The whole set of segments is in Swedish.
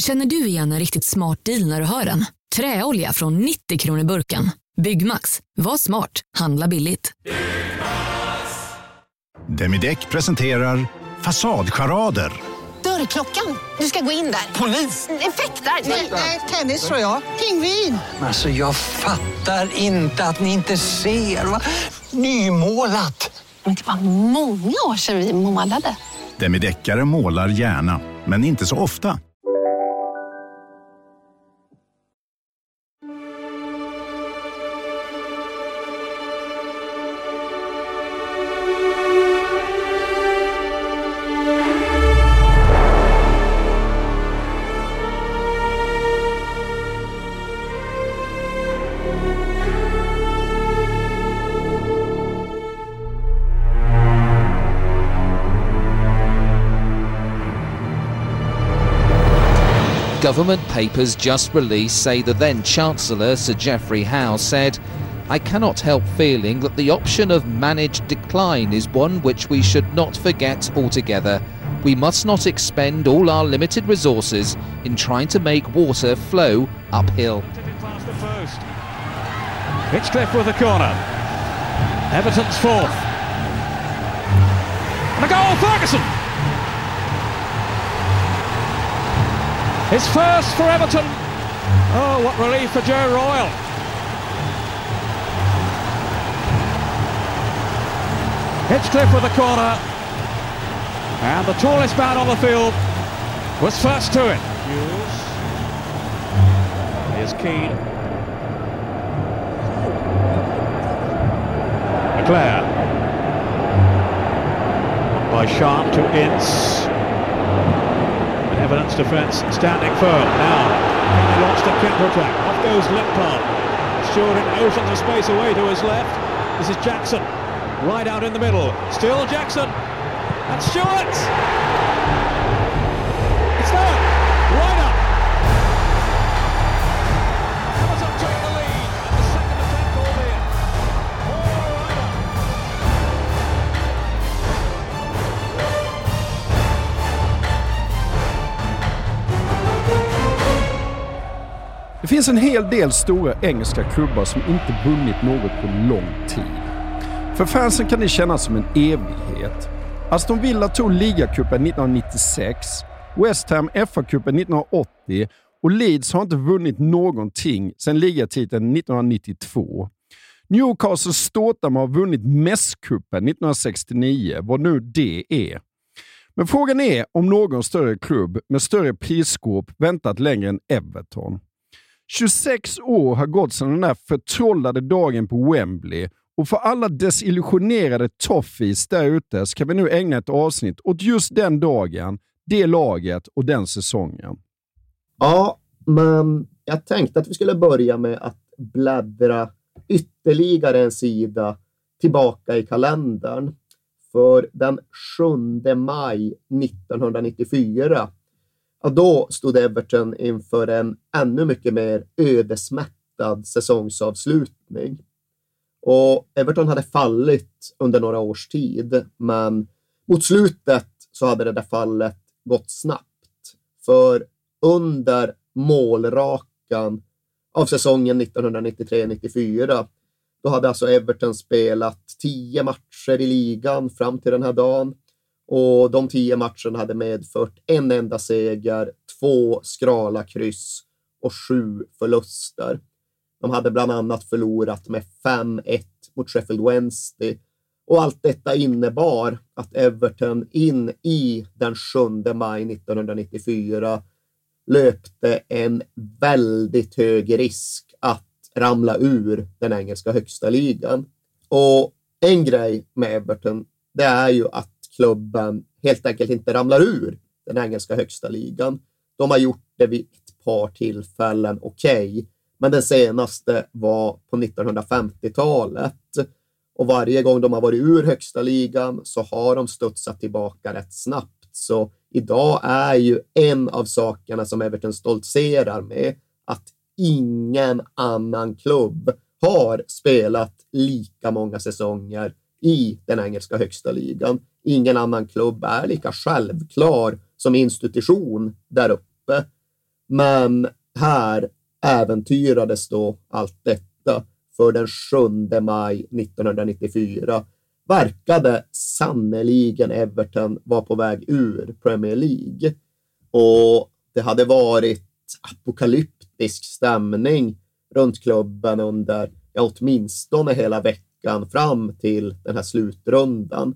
Känner du igen en riktigt smart deal när du hör den? Träolja från 90 kronor burken. Byggmax. Var smart. Handla billigt. Demideck presenterar Fasadcharader. Dörrklockan. Du ska gå in där. Polis? Effektar? Nej, tennis tror jag. Pingvin. Alltså, jag fattar inte att ni inte ser. Va? Nymålat. Men det var många år sedan vi målade. Demideckare målar gärna, men inte så ofta. Government papers just released say the then Chancellor, Sir Geoffrey Howe, said, I cannot help feeling that the option of managed decline is one which we should not forget altogether. We must not expend all our limited resources in trying to make water flow uphill. Hinchcliffe with the corner. Everton's fourth. And a goal, Ferguson! His first for Everton. Oh, what relief for Joe Royal. Hinchcliffe with the corner. And the tallest man on the field was first to it. Hughes. Here's Keane. McLaren. By Sharp to Ince. Evidence defence standing firm. Now, can they launch the counter-attack? Off goes Limpard. Stewart in oceans of space away to his left. This is Jackson. Right out in the middle. Still Jackson. And Stewart! Finns en hel del stora engelska klubbar som inte vunnit något på lång tid. För fansen kan det kännas som en evighet. Aston Villa tog ligacupen 1996, West Ham FA-cupen 1980 och Leeds har inte vunnit någonting sedan ligatiteln 1992. Newcastle ståtar har vunnit mässcupen 1969, vad nu det är. Men frågan är om någon större klubb med större prisskåp väntat längre än Everton. 26 år har gått sedan den där förtrollade dagen på Wembley och för alla desillusionerade toffees där ute ska vi nu ägna ett avsnitt åt just den dagen, det laget och den säsongen. Ja, men jag tänkte att vi skulle börja med att bläddra ytterligare en sida tillbaka i kalendern. För den 7 maj 1994, ja, då stod Everton inför en ännu mycket mer ödesmättad säsongsavslutning. Och Everton hade fallit under några års tid, men mot slutet så hade det där fallet gått snabbt. För under målrakan av säsongen 1993-94, då hade alltså Everton spelat tio matcher i ligan fram till den här dagen. Och de tio matcherna hade medfört en enda seger, två skrala kryss och sju förluster. De hade bland annat förlorat med 5-1 mot Sheffield Wednesday. Och allt detta innebar att Everton in i den 7 maj 1994 löpte en väldigt hög risk att ramla ur den engelska högsta ligan. Och en grej med Everton, det är ju att klubben helt enkelt inte ramlar ur den engelska högsta ligan. De har gjort det vid ett par tillfällen, okej, okay, men den senaste var på 1950-talet. Och varje gång de har varit ur högsta ligan så har de studsat tillbaka rätt snabbt. Så idag är ju en av sakerna som Everton stoltserar med att ingen annan klubb har spelat lika många säsonger i den engelska högsta ligan. Ingen annan klubb är lika självklar som institution där uppe. Men här äventyrades då allt detta för den 7 maj 1994 verkade sannoliken Everton vara på väg ur Premier League. Och det hade varit apokalyptisk stämning runt klubben under ja, åtminstone hela veckan fram till den här slutrundan.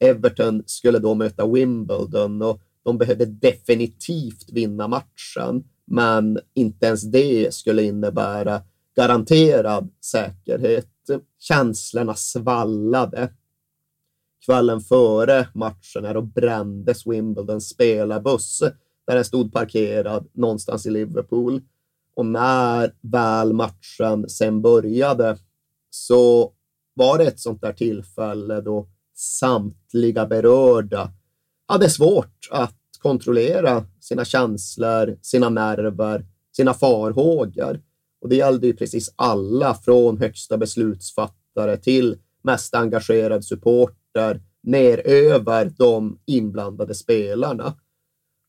Everton skulle då möta Wimbledon och de behövde definitivt vinna matchen, men inte ens det skulle innebära garanterad säkerhet. Känslorna svallade. Kvällen före matchen här då brändes Wimbledons spelarbuss där den stod parkerad någonstans i Liverpool. Och när väl matchen sen började så var det ett sånt där tillfälle då samtliga berörda hade svårt att kontrollera sina känslor, sina nerver, sina farhågor. Och det gällde ju precis alla från högsta beslutsfattare till mest engagerad supporter ner över de inblandade spelarna.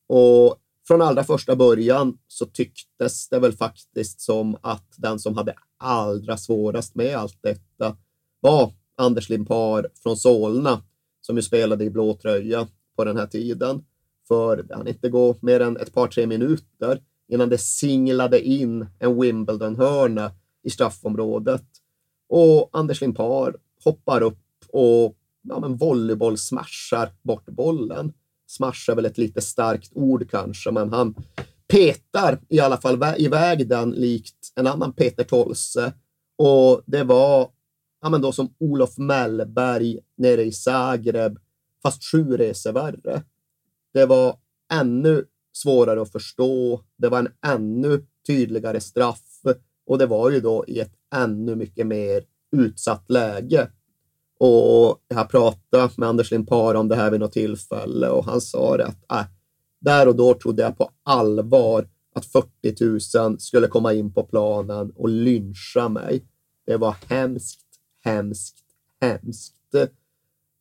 Och från allra första början så tycktes det väl faktiskt som att den som hade allra svårast med allt detta var Anders Limpar från Solna som ju spelade i blå tröja på den här tiden. För det hann inte gå mer än ett par, tre minuter innan det singlade in en Wimbledon-hörna i straffområdet. Och Anders Limpar hoppar upp och ja, men volleyboll smashar bort bollen. Smash är väl ett lite starkt ord kanske, men han petar i alla fall iväg den likt en annan Peter Tolse. Och det var ja, men då som Olof Mellberg nere i Zagreb, fast sju resor värre. Det var ännu svårare att förstå. Det var en ännu tydligare straff och det var ju då i ett ännu mycket mer utsatt läge. Och jag har pratat med Anders Limpar om det här vid något tillfälle och han sa det att äh, där och då trodde jag på allvar att 40 000 skulle komma in på planen och lyncha mig. Det var hemskt, hemskt, hemskt.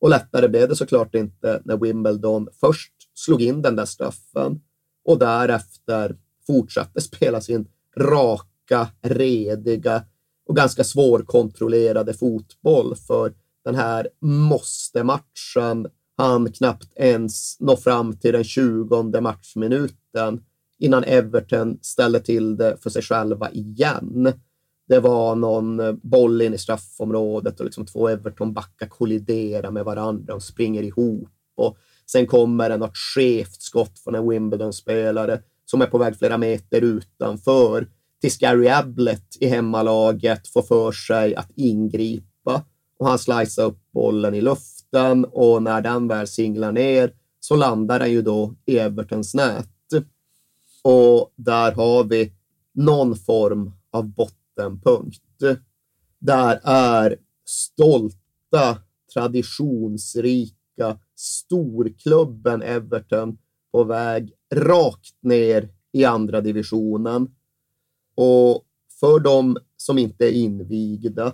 Och lättare blev det såklart inte när Wimbledon först slog in den där straffen och därefter fortsatte spela sin raka, rediga och ganska svårkontrollerade fotboll. För den här måste-matchen han knappt ens nå fram till den 20 matchminuten innan Everton ställde till det för sig själva igen. Det var någon eh, boll in i straffområdet och liksom två Everton-backar kolliderar med varandra och springer ihop. Och sen kommer det något skevt skott från en Wimbledon-spelare som är på väg flera meter utanför tills Gary Ablett i hemmalaget får för sig att ingripa och han slicear upp bollen i luften och när den väl singlar ner så landar den ju då i Evertons nät. Och där har vi någon form av bottenpunkt. Där är stolta, traditionsrika storklubben Everton på väg rakt ner i andra divisionen. Och för de som inte är invigda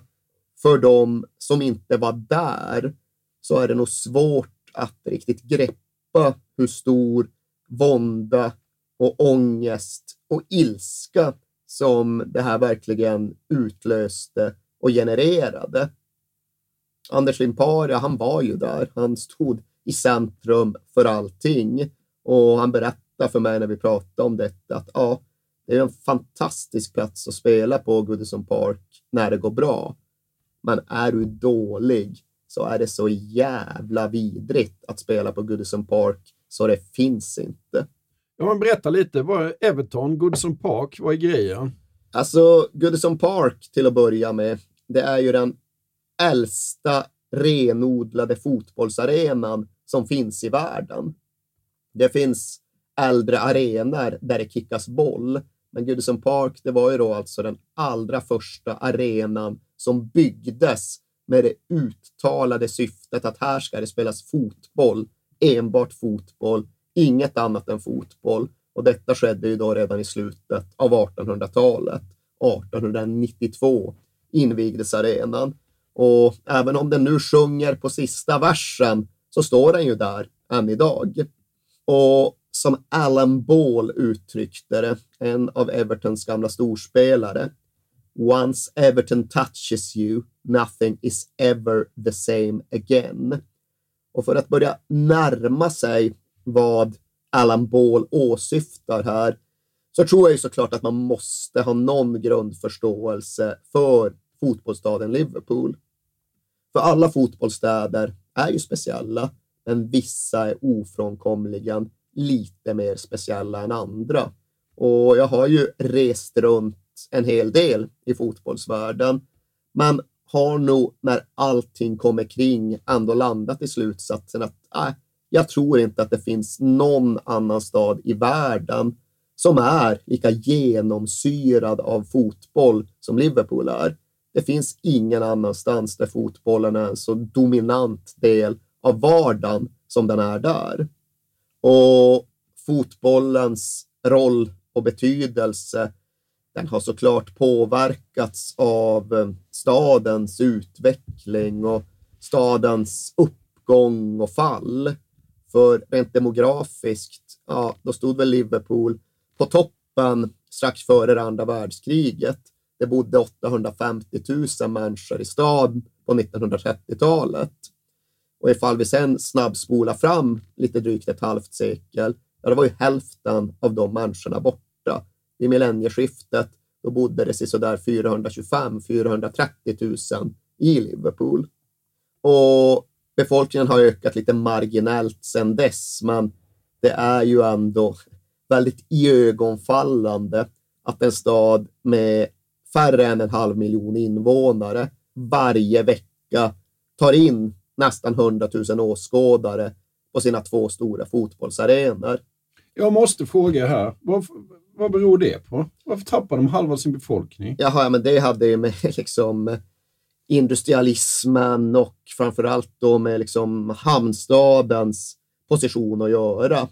för de som inte var där så är det nog svårt att riktigt greppa hur stor vånda och ångest och ilska som det här verkligen utlöste och genererade. Anders Limparia, han var ju där. Han stod i centrum för allting och han berättade för mig när vi pratade om detta att ja, det är en fantastisk plats att spela på Goodison Park när det går bra. Men är du dålig så är det så jävla vidrigt att spela på Goodison Park så det finns inte. Ja, men berätta lite. Vad är Everton, Goodison Park, vad är grejen? Alltså, Goodison Park till att börja med, det är ju den äldsta renodlade fotbollsarenan som finns i världen. Det finns äldre arenor där det kickas boll, men Goodison Park, det var ju då alltså den allra första arenan som byggdes med det uttalade syftet att här ska det spelas fotboll, enbart fotboll, inget annat än fotboll. Och detta skedde ju då redan i slutet av 1800-talet. 1892 invigdes arenan. Och även om den nu sjunger på sista versen så står den ju där än idag. Och som Alan Ball uttryckte det, en av Evertons gamla storspelare. Once Everton touches you, nothing is ever the same again. Och för att börja närma sig vad Alan Ball åsyftar här så tror jag ju såklart att man måste ha någon grundförståelse för fotbollsstaden Liverpool. För alla fotbollsstäder är ju speciella, men vissa är ofrånkomligen lite mer speciella än andra. Och jag har ju rest runt en hel del i fotbollsvärlden, men har nog när allting kommer kring ändå landat i slutsatsen att äh, jag tror inte att det finns någon annan stad i världen som är lika genomsyrad av fotboll som Liverpool är. Det finns ingen annanstans där fotbollen är en så dominant del av vardagen som den är där. Och fotbollens roll och betydelse den har såklart påverkats av eh, stadens utveckling och stadens uppgång och fall. För rent demografiskt, ja, då stod väl Liverpool på toppen strax före det andra världskriget. Det bodde 850 000 människor i staden på 1930-talet. Och ifall vi sen snabbspolar fram lite drygt ett halvt sekel, ja, då var ju hälften av de människorna borta. Vid millennieskiftet då bodde det sådär 425-430 000 i Liverpool. Och befolkningen har ökat lite marginellt sedan dess, men det är ju ändå väldigt iögonfallande att en stad med färre än en halv miljon invånare varje vecka tar in nästan 100 000 åskådare på sina två stora fotbollsarenor. Jag måste fråga här, vad, vad beror det på? Varför tappar de halva sin befolkning? Jaha, men det hade ju med liksom industrialismen och framförallt då med liksom hamnstadens position att göra.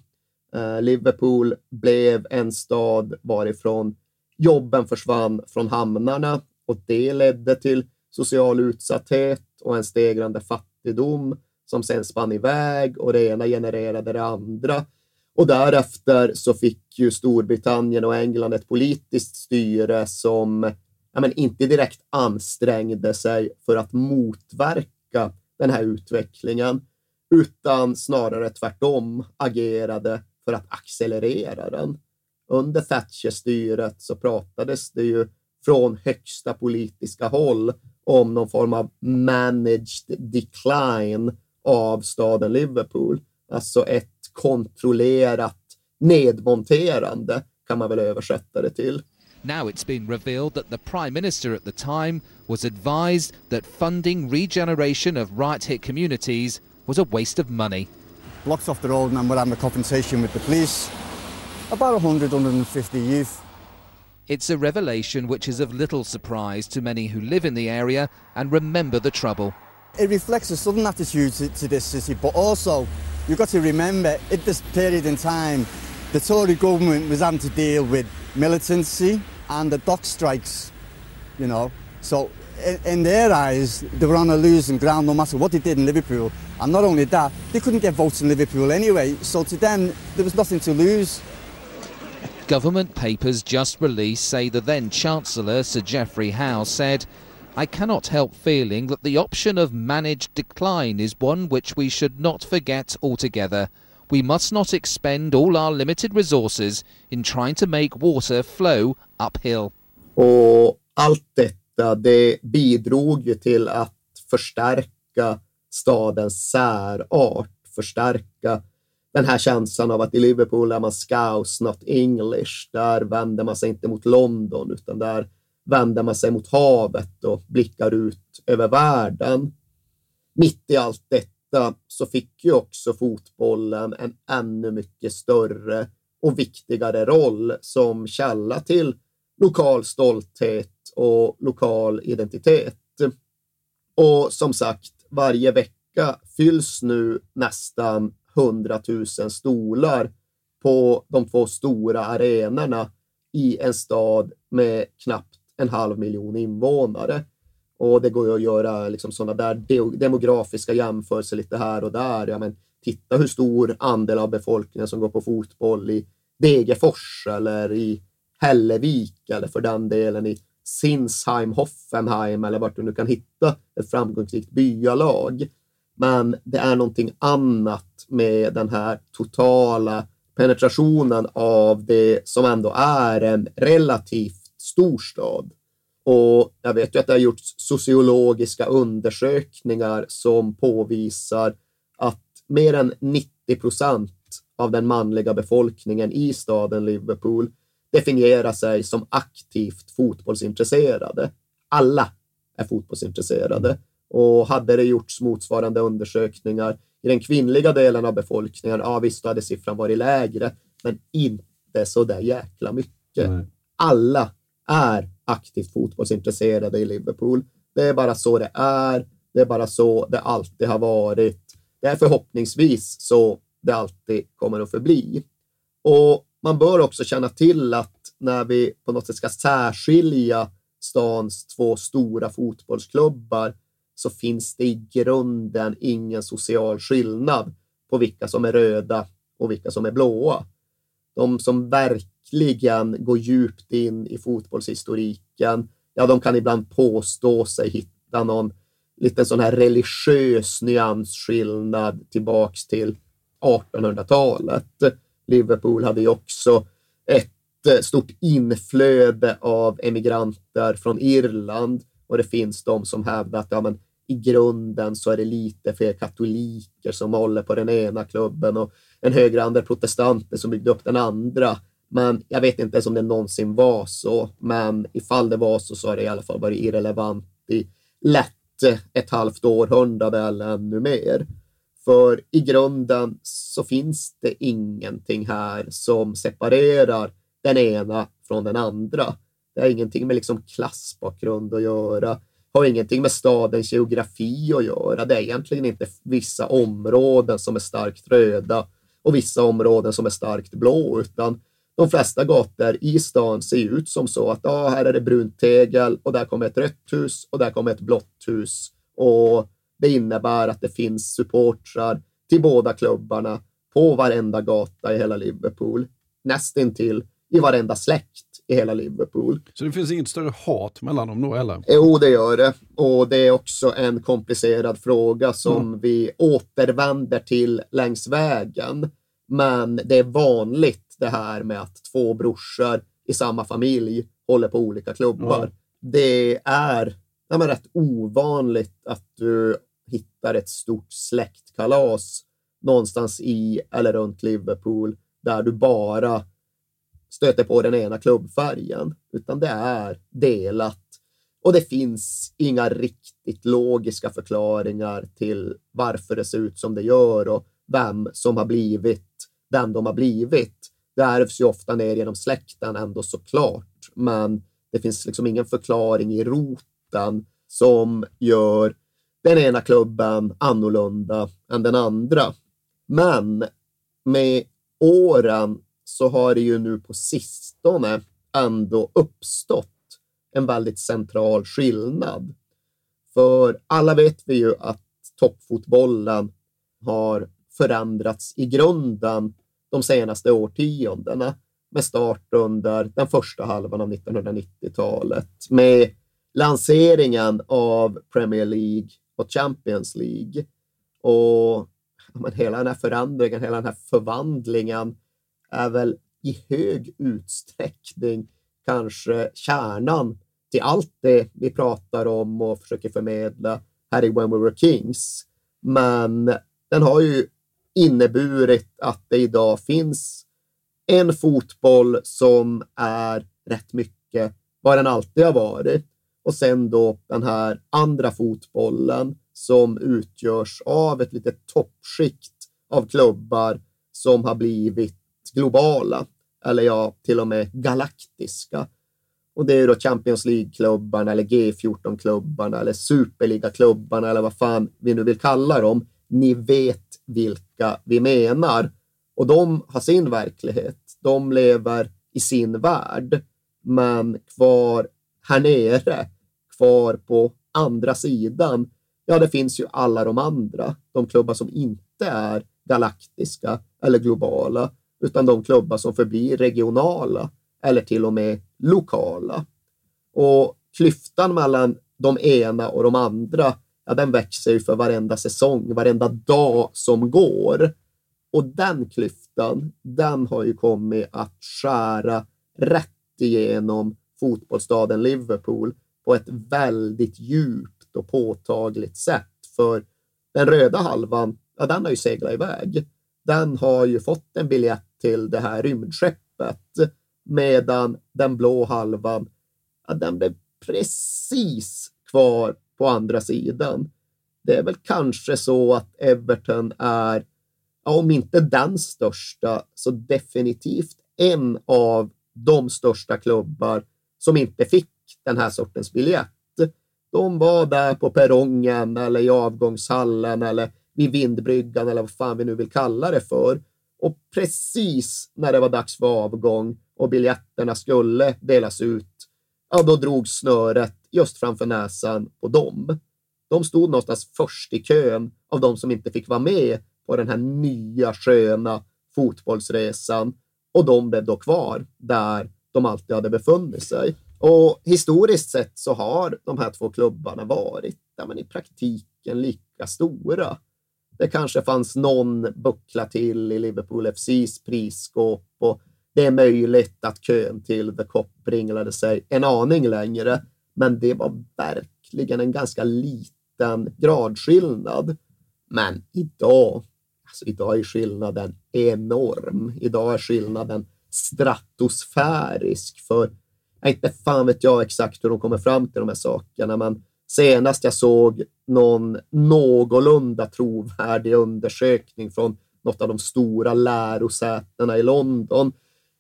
Eh, Liverpool blev en stad varifrån jobben försvann från hamnarna och det ledde till social utsatthet och en stegrande fattigdom som sen spann iväg och det ena genererade det andra. Och därefter så fick ju Storbritannien och England ett politiskt styre som ja, men inte direkt ansträngde sig för att motverka den här utvecklingen, utan snarare tvärtom agerade för att accelerera den. Under Thatcher-styret så pratades det ju från högsta politiska håll om någon form av managed decline av staden Liverpool. Alltså ett kontrollerat nedmonterande kan man väl översätta det till. Now it's been revealed that the Prime Minister at the time was advised that funding regeneration of right hit communities was a waste of money. Blocks off the road and we're having a confrontation with the police. About 100, 150 youth. It's a revelation which is of little surprise to many who live in the area and remember the trouble. It reflects a southern attitude to, to this city, but also you've got to remember at this period in time, the Tory government was having to deal with militancy and the dock strikes, you know. So in, in, their eyes, they were on a losing ground no matter what they did in Liverpool. And not only that, they couldn't get votes in Liverpool anyway. So to them, there was nothing to lose. Government papers just released say the then Chancellor, Sir Geoffrey Howe, said, I cannot help feeling that the option of managed decline is one which we should not forget altogether. We must not expend all our limited resources in trying to make water flow uphill. Och allt detta, det bidrog ju till att förstärka stadens särart, förstärka den här känslan av att i Liverpool är man scouse, not English. Där vänder man sig inte mot London, utan där vänder man sig mot havet och blickar ut över världen. Mitt i allt detta så fick ju också fotbollen en ännu mycket större och viktigare roll som källa till lokal stolthet och lokal identitet. Och som sagt, varje vecka fylls nu nästan 100 000 stolar på de två stora arenorna i en stad med knappt en halv miljon invånare. Och det går ju att göra liksom sådana där demografiska jämförelser lite här och där. Ja, men titta hur stor andel av befolkningen som går på fotboll i Degerfors eller i Hällevik eller för den delen i Sinsheim, Hoffenheim eller vart du nu kan hitta ett framgångsrikt byalag. Men det är någonting annat med den här totala penetrationen av det som ändå är en relativt stor stad. Och jag vet ju att det har gjorts sociologiska undersökningar som påvisar att mer än 90 procent av den manliga befolkningen i staden Liverpool definierar sig som aktivt fotbollsintresserade. Alla är fotbollsintresserade. Och hade det gjorts motsvarande undersökningar i den kvinnliga delen av befolkningen, ja visst hade siffran varit lägre, men inte så där jäkla mycket. Nej. Alla är aktivt fotbollsintresserade i Liverpool. Det är bara så det är. Det är bara så det alltid har varit. Det är förhoppningsvis så det alltid kommer att förbli. Och man bör också känna till att när vi på något sätt ska särskilja stans två stora fotbollsklubbar så finns det i grunden ingen social skillnad på vilka som är röda och vilka som är blåa. De som verkligen går djupt in i fotbollshistoriken, ja, de kan ibland påstå sig hitta någon liten sån här religiös nyansskillnad tillbaks till 1800-talet. Liverpool hade ju också ett eh, stort inflöde av emigranter från Irland och det finns de som hävdar att ja, men i grunden så är det lite fler katoliker som håller på den ena klubben och en högre andel protestanter som byggde upp den andra. Men jag vet inte ens om det någonsin var så. Men ifall det var så så har det i alla fall varit irrelevant i lätt ett halvt århundrade eller ännu mer. För i grunden så finns det ingenting här som separerar den ena från den andra. Det har ingenting med liksom klassbakgrund att göra. Har ingenting med stadens geografi att göra. Det är egentligen inte vissa områden som är starkt röda och vissa områden som är starkt blå, utan de flesta gator i stan ser ut som så att ah, här är det brunt tegel och där kommer ett rött hus och där kommer ett blått hus. Och det innebär att det finns supportrar till båda klubbarna på varenda gata i hela Liverpool. Nästintill i varenda släkt i hela Liverpool. Så det finns inget större hat mellan dem då, eller? Jo, det gör det. Och det är också en komplicerad fråga som mm. vi återvänder till längs vägen. Men det är vanligt det här med att två brorsor i samma familj håller på olika klubbar. Mm. Det är ja, men rätt ovanligt att du hittar ett stort släktkalas någonstans i eller runt Liverpool där du bara stöter på den ena klubbfärgen, utan det är delat. Och det finns inga riktigt logiska förklaringar till varför det ser ut som det gör och vem som har blivit den de har blivit. Det ärvs ju ofta ner genom släkten ändå såklart, men det finns liksom ingen förklaring i roten som gör den ena klubben annorlunda än den andra. Men med åren så har det ju nu på sistone ändå uppstått en väldigt central skillnad. För alla vet vi ju att toppfotbollen har förändrats i grunden de senaste årtiondena med start under den första halvan av 1990-talet med lanseringen av Premier League och Champions League. Och men, hela den här förändringen, hela den här förvandlingen är väl i hög utsträckning kanske kärnan till allt det vi pratar om och försöker förmedla här i When We Were Kings. Men den har ju inneburit att det idag finns en fotboll som är rätt mycket vad den alltid har varit. Och sen då den här andra fotbollen som utgörs av ett litet toppskikt av klubbar som har blivit globala, eller ja, till och med galaktiska. Och det är då Champions League-klubbarna eller G14-klubbarna eller Superliga-klubbarna eller vad fan vi nu vill kalla dem. Ni vet vilka vi menar. Och de har sin verklighet. De lever i sin värld. Men kvar här nere, kvar på andra sidan, ja, det finns ju alla de andra. De klubbar som inte är galaktiska eller globala, utan de klubbar som förblir regionala eller till och med lokala. Och klyftan mellan de ena och de andra, ja, den växer ju för varenda säsong, varenda dag som går. Och den klyftan, den har ju kommit att skära rätt igenom fotbollsstaden Liverpool på ett väldigt djupt och påtagligt sätt. För den röda halvan, ja, den har ju seglat iväg. Den har ju fått en biljett till det här rymdskeppet medan den blå halvan, ja, den blev precis kvar på andra sidan. Det är väl kanske så att Everton är, ja, om inte den största, så definitivt en av de största klubbar som inte fick den här sortens biljett. De var där på perrongen eller i avgångshallen eller vid vindbryggan eller vad fan vi nu vill kalla det för. Och precis när det var dags för avgång och biljetterna skulle delas ut, ja, då drog snöret just framför näsan på dem. De stod någonstans först i kön av de som inte fick vara med på den här nya sköna fotbollsresan och de blev då kvar där de alltid hade befunnit sig. Och historiskt sett så har de här två klubbarna varit ja, men i praktiken lika stora. Det kanske fanns någon buckla till i Liverpool FCs prisskåp och det är möjligt att kön till The Cop ringlade sig en aning längre, men det var verkligen en ganska liten gradskillnad. Men idag, alltså idag är skillnaden enorm. Idag är skillnaden stratosfärisk för inte fan vet jag exakt hur de kommer fram till de här sakerna, men senast jag såg någon någorlunda trovärdig undersökning från något av de stora lärosätena i London,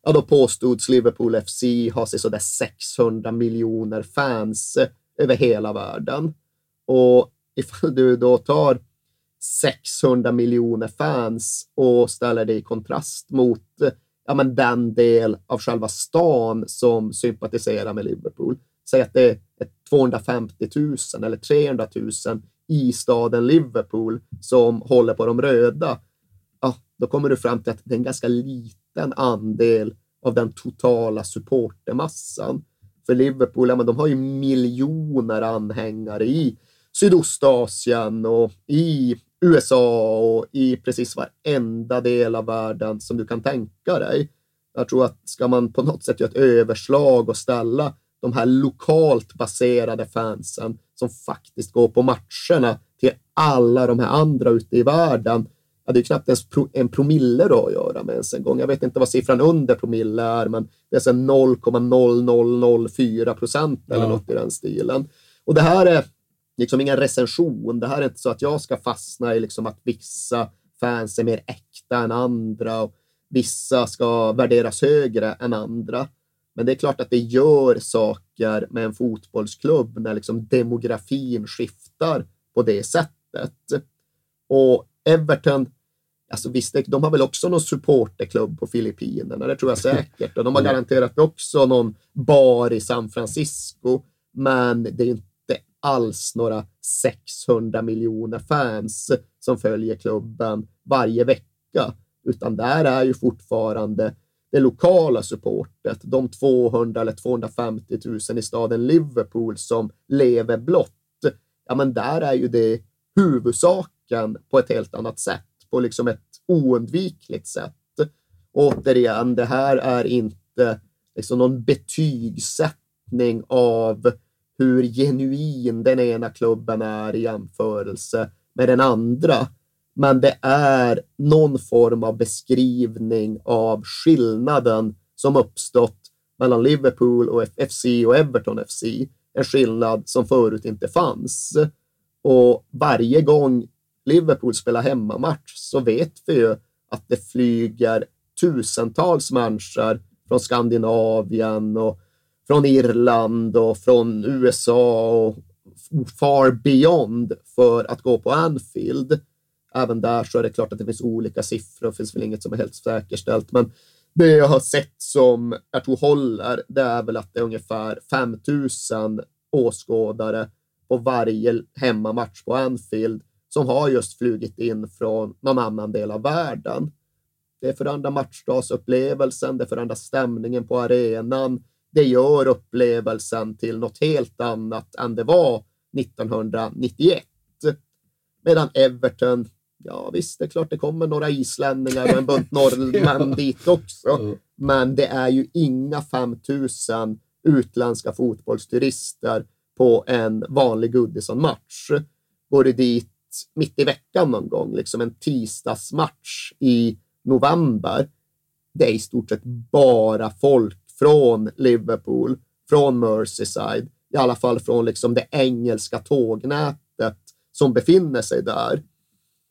ja, då påstods Liverpool FC ha sig sådär 600 miljoner fans över hela världen. Och ifall du då tar 600 miljoner fans och ställer det i kontrast mot ja, men den del av själva stan som sympatiserar med Liverpool. Säg att det är 250 000 eller 300 000 i staden Liverpool som håller på de röda. Ja, då kommer du fram till att det är en ganska liten andel av den totala supportermassan. För Liverpool, ja, men de har ju miljoner anhängare i Sydostasien och i USA och i precis varenda del av världen som du kan tänka dig. Jag tror att ska man på något sätt göra ett överslag och ställa de här lokalt baserade fansen som faktiskt går på matcherna till alla de här andra ute i världen. Ja, det är knappt ens pro, en promille då att göra med ens en gång. Jag vet inte vad siffran under promille är, men det är 0,0004 procent eller ja. något i den stilen. Och det här är liksom ingen recension. Det här är inte så att jag ska fastna i liksom att vissa fans är mer äkta än andra och vissa ska värderas högre än andra. Men det är klart att det gör saker med en fotbollsklubb när liksom demografin skiftar på det sättet. Och Everton, alltså visst, de har väl också någon supporterklubb på Filippinerna, det tror jag säkert. Och de har garanterat också någon bar i San Francisco, men det är inte alls några 600 miljoner fans som följer klubben varje vecka, utan där är ju fortfarande det lokala supportet, de 200 eller 250 000 i staden Liverpool som lever blott. Ja, men där är ju det huvudsaken på ett helt annat sätt, på liksom ett oundvikligt sätt. Återigen, det här är inte liksom någon betygssättning av hur genuin den ena klubben är i jämförelse med den andra. Men det är någon form av beskrivning av skillnaden som uppstått mellan Liverpool och FC och Everton FC. En skillnad som förut inte fanns. Och varje gång Liverpool spelar hemmamatch så vet vi ju att det flyger tusentals människor från Skandinavien och från Irland och från USA och far beyond för att gå på Anfield. Även där så är det klart att det finns olika siffror, det finns väl inget som är helt säkerställt, men det jag har sett som jag tror håller, det är väl att det är ungefär 5000 åskådare på varje hemmamatch på Anfield som har just flugit in från någon annan del av världen. Det förändrar matchdagsupplevelsen, det förändrar stämningen på arenan. Det gör upplevelsen till något helt annat än det var 1991. Medan Everton, ja visst, det är klart det kommer några islänningar och en bunt norrmän dit också. Men det är ju inga 5000 utländska fotbollsturister på en vanlig Goodison-match. Går du dit mitt i veckan någon gång, liksom en tisdagsmatch i november, det är i stort sett bara folk från Liverpool, från Merseyside, i alla fall från liksom det engelska tågnätet som befinner sig där.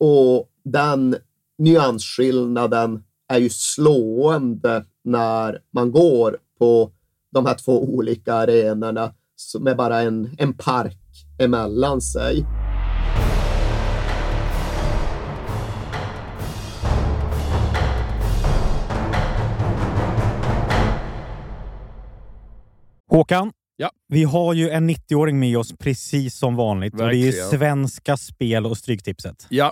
Och den nyansskillnaden är ju slående när man går på de här två olika arenorna med bara en, en park emellan sig. Håkan, Ja. vi har ju en 90-åring med oss precis som vanligt. Och det är ju Verkligen. Svenska Spel och Stryktipset. Ja,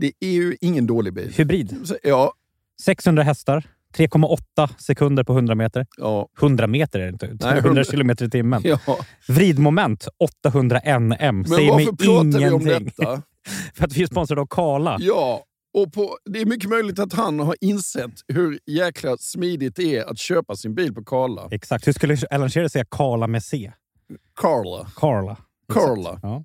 Det är ju ingen dålig bil. Hybrid. Ja, 600 hästar. 3,8 sekunder på 100 meter. ja, 100 meter är det inte. 100 100 kilometer i timmen. ja. Vridmoment 800 NM. Men Säger varför pratar vi om ingenting. detta? För att vi är sponsrade av Karla. Ja, och på, det är mycket möjligt att han har insett hur jäkla smidigt det är att köpa sin bil på Karla. Exakt. Hur skulle Alan Shearer säga Karla med C? Karla. Karla. Karla. Ja.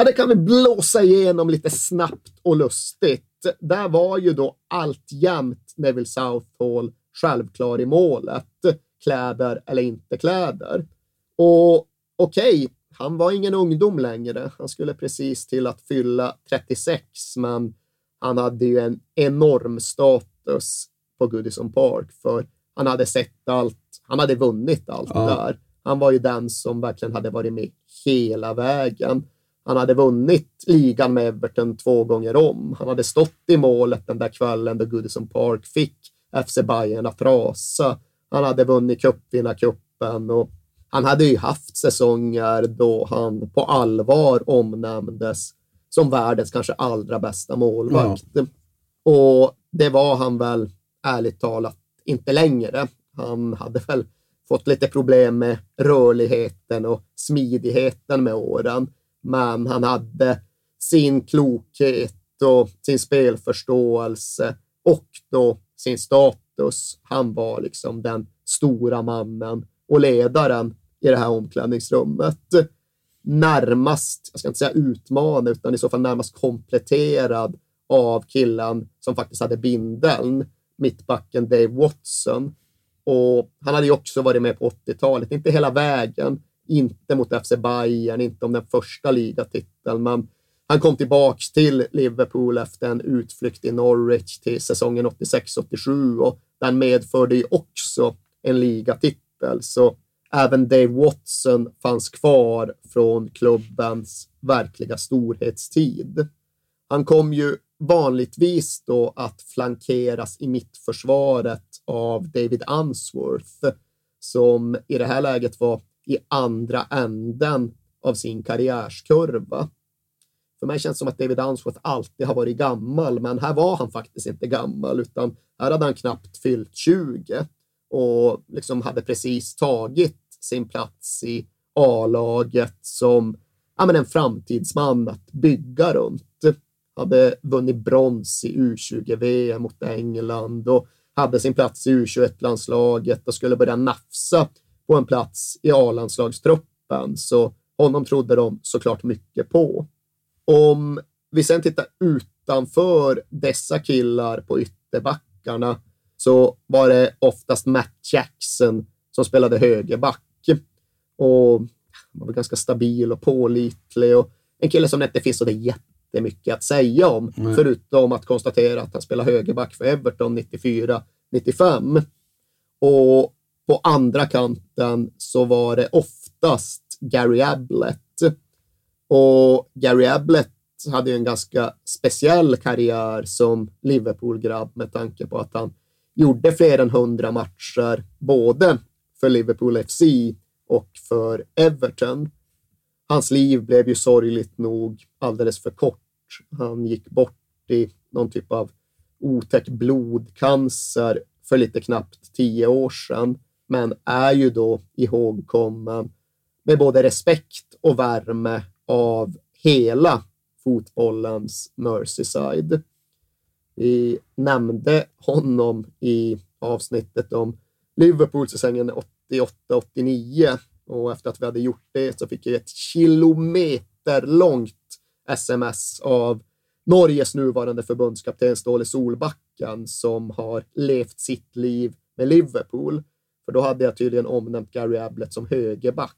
Ja, det kan vi blåsa igenom lite snabbt och lustigt. Där var ju då alltjämt Neville Southall självklar i målet. Kläder eller inte kläder. Och okej, okay, han var ingen ungdom längre. Han skulle precis till att fylla 36, men han hade ju en enorm status på Goodison Park, för han hade sett allt. Han hade vunnit allt ja. där. Han var ju den som verkligen hade varit med hela vägen. Han hade vunnit ligan med Everton två gånger om. Han hade stått i målet den där kvällen då Goodison Park fick FC Bayern att rasa. Han hade vunnit cupvinnarcupen och han hade ju haft säsonger då han på allvar omnämndes som världens kanske allra bästa målvakt. Ja. Och det var han väl ärligt talat inte längre. Han hade väl fått lite problem med rörligheten och smidigheten med åren. Men han hade sin klokhet och sin spelförståelse och då sin status. Han var liksom den stora mannen och ledaren i det här omklädningsrummet. Närmast, jag ska inte säga utmanad, utan i så fall närmast kompletterad av killen som faktiskt hade bindeln, mittbacken Dave Watson. Och han hade ju också varit med på 80-talet, inte hela vägen, inte mot FC Bayern, inte om den första ligatiteln, men han kom tillbaks till Liverpool efter en utflykt i Norwich till säsongen 86-87 och den medförde ju också en ligatitel. Så även Dave Watson fanns kvar från klubbens verkliga storhetstid. Han kom ju vanligtvis då att flankeras i mittförsvaret av David Unsworth som i det här läget var i andra änden av sin karriärskurva. För mig känns det som att David Unsworth alltid har varit gammal, men här var han faktiskt inte gammal, utan här hade han knappt fyllt 20 och liksom hade precis tagit sin plats i A-laget som ja, men en framtidsman att bygga runt. Hade vunnit brons i U20-VM mot England och hade sin plats i U21-landslaget och skulle börja nafsa på en plats i A-landslagstruppen. Så honom trodde de såklart mycket på. Om vi sen tittar utanför dessa killar på ytterbackarna så var det oftast Matt Jackson som spelade högerback och var väl ganska stabil och pålitlig och en kille som det inte finns så det jättemycket att säga om, Nej. förutom att konstatera att han spelar högerback för Everton 94-95. Och på andra kanten så var det oftast Gary Ablett. Och Gary Ablett hade ju en ganska speciell karriär som Liverpool-grabb med tanke på att han gjorde fler än hundra matcher, både för Liverpool FC och för Everton. Hans liv blev ju sorgligt nog alldeles för kort. Han gick bort i någon typ av otäck blodcancer för lite knappt tio år sedan, men är ju då ihågkommen med både respekt och värme av hela fotbollens Merseyside. Vi nämnde honom i avsnittet om Liverpool-säsongen 88-89 och efter att vi hade gjort det så fick jag ett kilometerlångt sms av Norges nuvarande förbundskapten Ståle Solbacken som har levt sitt liv med Liverpool. För då hade jag tydligen omnämnt Gary Ablett som högerback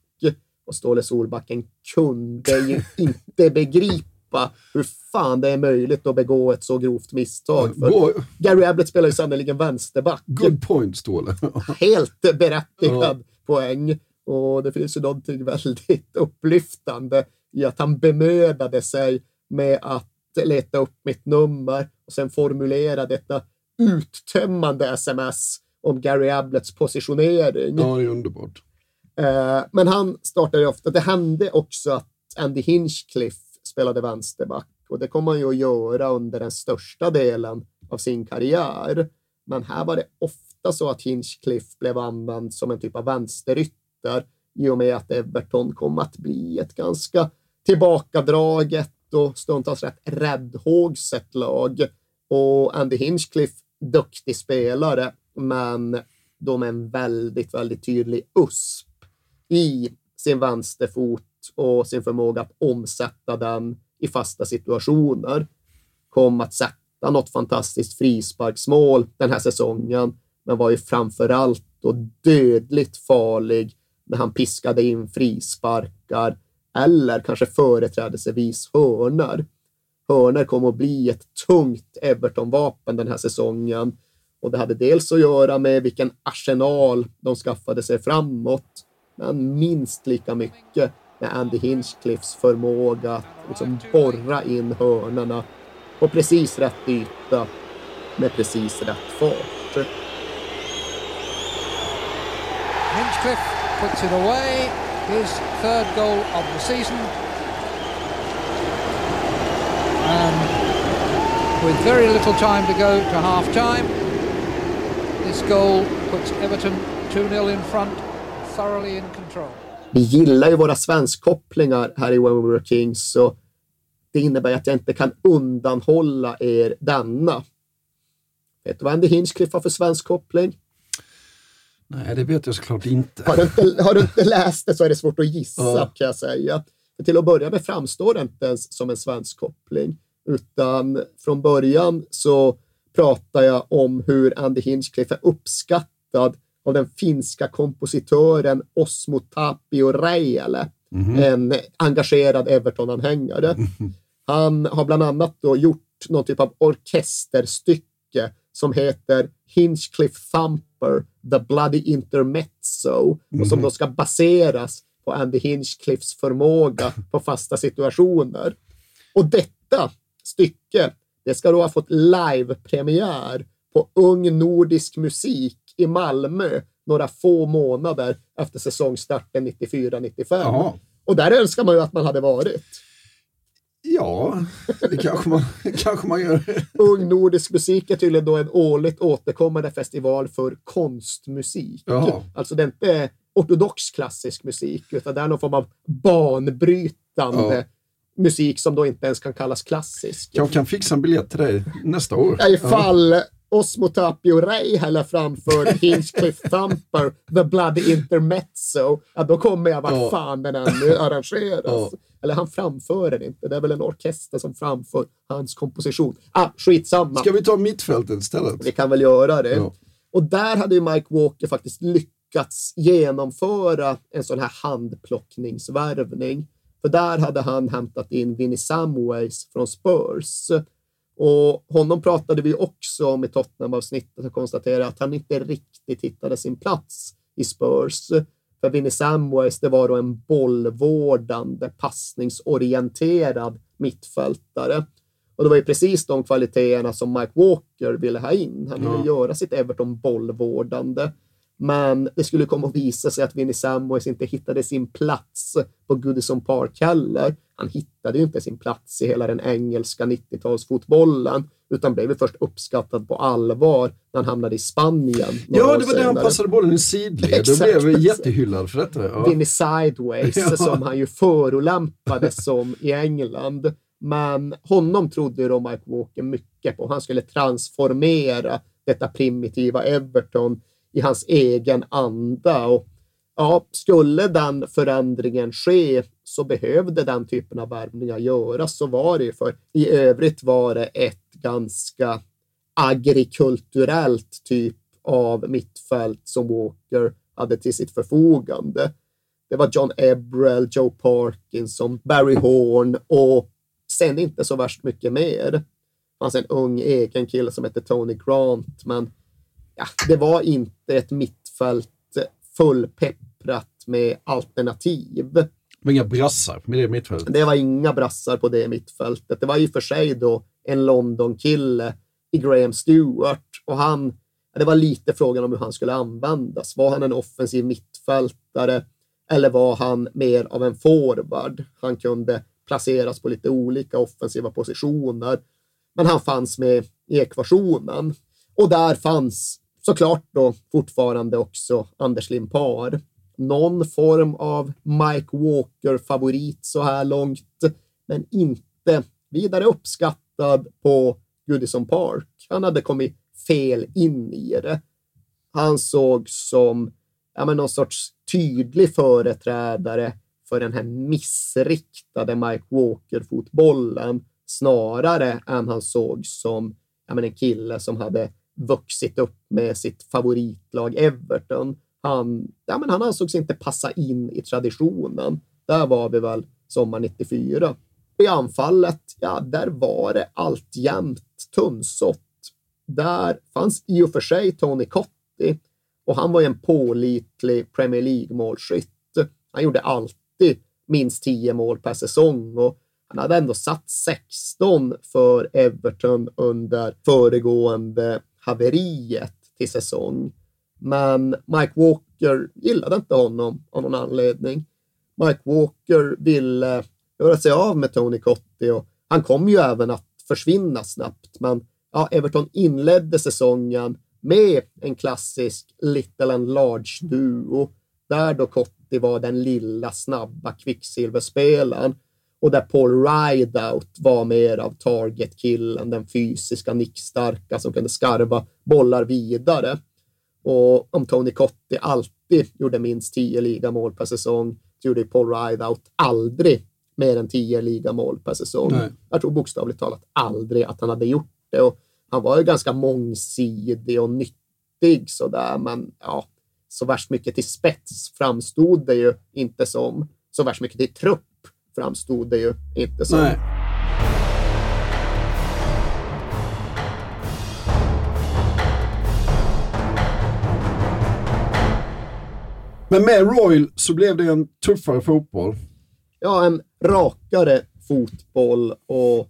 och Ståle Solbacken kunde ju inte begripa hur fan det är möjligt att begå ett så grovt misstag. För Gary Ablett spelar ju sannerligen vänsterback. Good point, Ståle. Helt berättigad ja. poäng. Och det finns ju någonting väldigt upplyftande i att han bemödade sig med att leta upp mitt nummer och sen formulera detta uttömmande sms om Gary Abletts positionering. Ja, det är underbart. Eh, men han startade ofta. Det hände också att Andy Hinchcliffe spelade vänsterback och det kommer han ju att göra under den största delen av sin karriär. Men här var det ofta så att Hinchcliffe blev använd som en typ av vänsterytter i och med att Everton kom att bli ett ganska tillbakadraget och stundtals rätt räddhågset lag. Och Andy Hinchcliffe, duktig spelare, men de är en väldigt, väldigt tydlig USP i sin vänsterfot och sin förmåga att omsätta den i fasta situationer. Kom att sätta något fantastiskt frisparksmål den här säsongen, men var ju framför allt då dödligt farlig när han piskade in frisparkar eller kanske företrädelsevis hörner. Hörner kom att bli ett tungt Everton-vapen den här säsongen och det hade dels att göra med vilken arsenal de skaffade sig framåt, men minst lika mycket med Andy Hinchcliffs förmåga att liksom borra in hörnorna på precis rätt yta med precis rätt fart. Hinchcliffe puts it away, his third goal of the season. And with very little time to go to half time, this goal puts Everton 2-0 in front, thoroughly in control. Vi gillar ju våra svenskkopplingar här i When We Were Kings, så det innebär att jag inte kan undanhålla er denna. Vet du vad Andy Hinchcliffe har för svensk koppling? Nej, det vet jag såklart inte. Har du inte, har du inte läst det så är det svårt att gissa Ja. kan jag säga. För till att börja med framstår det inte ens som en svensk koppling, utan från början så pratar jag om hur Andy Hinchcliffe är uppskattad av den finska kompositören Osmo Tapio Räjälä, en engagerad Everton-anhängare. Han har bland annat då gjort någon typ av orkesterstycke som heter Hinchcliffe Thumper, The Bloody Intermezzo och som då ska baseras på Andy Hinchcliffes förmåga på fasta situationer. Och detta stycke, det ska då ha fått live-premiär på Ung Nordisk Musik i Malmö några få månader efter säsongstarten 94-95. Jaha. Och där önskar man ju att man hade varit. Ja, det kanske man, kanske man gör. Ung Nordisk Musik är tydligen då en årligt återkommande festival för konstmusik. Jaha. Alltså det är inte ortodox klassisk musik, utan det är någon form av banbrytande Ja. Musik som då inte ens kan kallas klassisk. Jag kan fixa en biljett till dig nästa år. Ja, ifall Osmo Tapio häller framför Hinchcliffe Thumper, The Bloody Intermezzo, ja, då kommer jag vart Ja. fan den än arrangeras. Ja. Eller han framför den inte, det är väl en orkester som framför hans komposition. Ah, skitsamma. Ska vi ta mittfältet istället? Vi kan väl göra det. Ja. Och där hade ju Mike Walker faktiskt lyckats genomföra en sån här handplockningsvärvning. För där hade han hämtat in Vinnie Samways från Spurs. Och honom pratade vi också om i Tottenham-avsnittet och konstaterade att han inte riktigt hittade sin plats i Spurs. För Vinnie Samways, det var då en bollvårdande, passningsorienterad mittfältare. Och det var ju precis de kvaliteterna som Mike Walker ville ha in. Han ville Ja. göra sitt Everton bollvårdande. Men det skulle komma att visa sig att Vinnie Samways inte hittade sin plats på Goodison Park heller. Han hittade ju inte sin plats i hela den engelska 90-talsfotbollen utan blev först uppskattad på allvar när han hamnade i Spanien. Ja, det var det han passade bollen i sidled. Exakt. blev jättehyllad för detta. Ja. Vinnie Sideways, Ja. som han ju förolämpades som i England. Men honom trodde ju då Mike Walker mycket på. Han skulle transformera detta primitiva Everton i hans egen anda. Och ja, skulle den förändringen ske så behövde den typen av värvningar göras. Så var det ju. För i övrigt var det ett ganska agrikulturellt typ av mittfält som Walker hade till sitt förfogande. Det var John Ebrell, Joe Parkinson, Barry Horn och sen inte så värst mycket mer. Det fanns en ung egen kille som hette Tony Grant, men ja, det var inte ett mittfält fullpepprat med alternativ. Det var inga brassar med det mittfältet. Det var inga brassar på det mittfältet. Det var i och för sig då en London-kille i Graham Stewart och han, det var lite frågan om hur han skulle användas. Var han en offensiv mittfältare eller var han mer av en forward? Han kunde placeras på lite olika offensiva positioner, men han fanns med i ekvationen. Och där fanns såklart då fortfarande också Anders Limpar. Någon form av Mike Walker-favorit så här långt, men inte vidare uppskattad på Goodison Park. Han hade kommit fel in i det. Han såg som ja, men någon sorts tydlig företrädare för den här missriktade Mike Walker-fotbollen snarare än han såg som ja, men en kille som hade vuxit upp med sitt favoritlag Everton. Han, ja, men han ansågs inte passa in i traditionen. Där var vi väl sommar 94. I anfallet, ja, där var det alltjämt tunnsått. Där fanns i och för sig Tony Cotti och han var ju en pålitlig Premier League-målskytt. Han gjorde alltid minst 10 mål per säsong och han hade ändå satt 16 för Everton under föregående haveriet till säsong. Men Mike Walker gillade inte honom av någon anledning. Mike Walker ville göra sig av med Tony Cotti och han kom ju även att försvinna snabbt. Men ja, Everton inledde säsongen med en klassisk little and large duo där då Cotti var den lilla snabba kvicksilverspelaren och där Paul Rideout var mer av targetkillen, den fysiska nickstarka som kunde skarva bollar vidare. Och om Tony Cotti alltid gjorde minst 10 ligamål per säsong så gjorde Paul Rideout aldrig mer än 10 ligamål per säsong. Nej. Jag tror bokstavligt talat aldrig att han hade gjort det. Och han var ju ganska mångsidig och nyttig sådär, men ja, så värst mycket till spets framstod det ju inte som. Så värst mycket till trupp framstod det ju inte som. Nej. Men med Royal så blev det en tuffare fotboll. Ja, en rakare fotboll och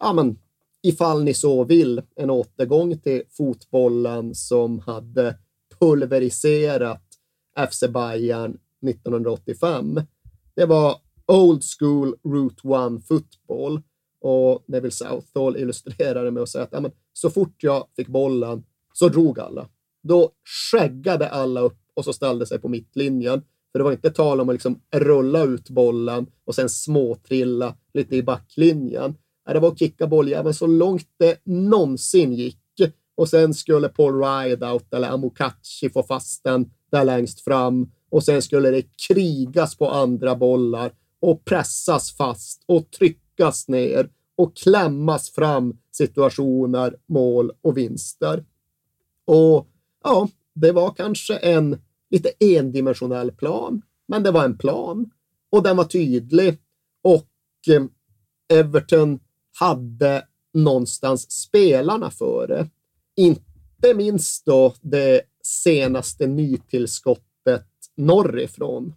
ja, men, ifall ni så vill, en återgång till fotbollen som hade pulveriserat FC Bayern 1985. Det var old school Route One football och Neville Southall illustrerar det med att säga att ja, men, så fort jag fick bollen så drog alla. Då skäggade alla upp och så ställde sig på mittlinjen. För det var inte tal om att liksom rulla ut bollen och sen småtrilla lite i backlinjen. Det var att kicka bolljäveln så långt det någonsin gick. Och sen skulle Paul Rideout eller Amokachi få fast den där längst fram. Och sen skulle det krigas på andra bollar och pressas fast och tryckas ner och klämmas fram situationer, mål och vinster. Och ja, det var kanske en lite endimensionell plan, men det var en plan och den var tydlig och eh, Everton hade någonstans spelarna före. Inte minst då det senaste nytillskottet norrifrån.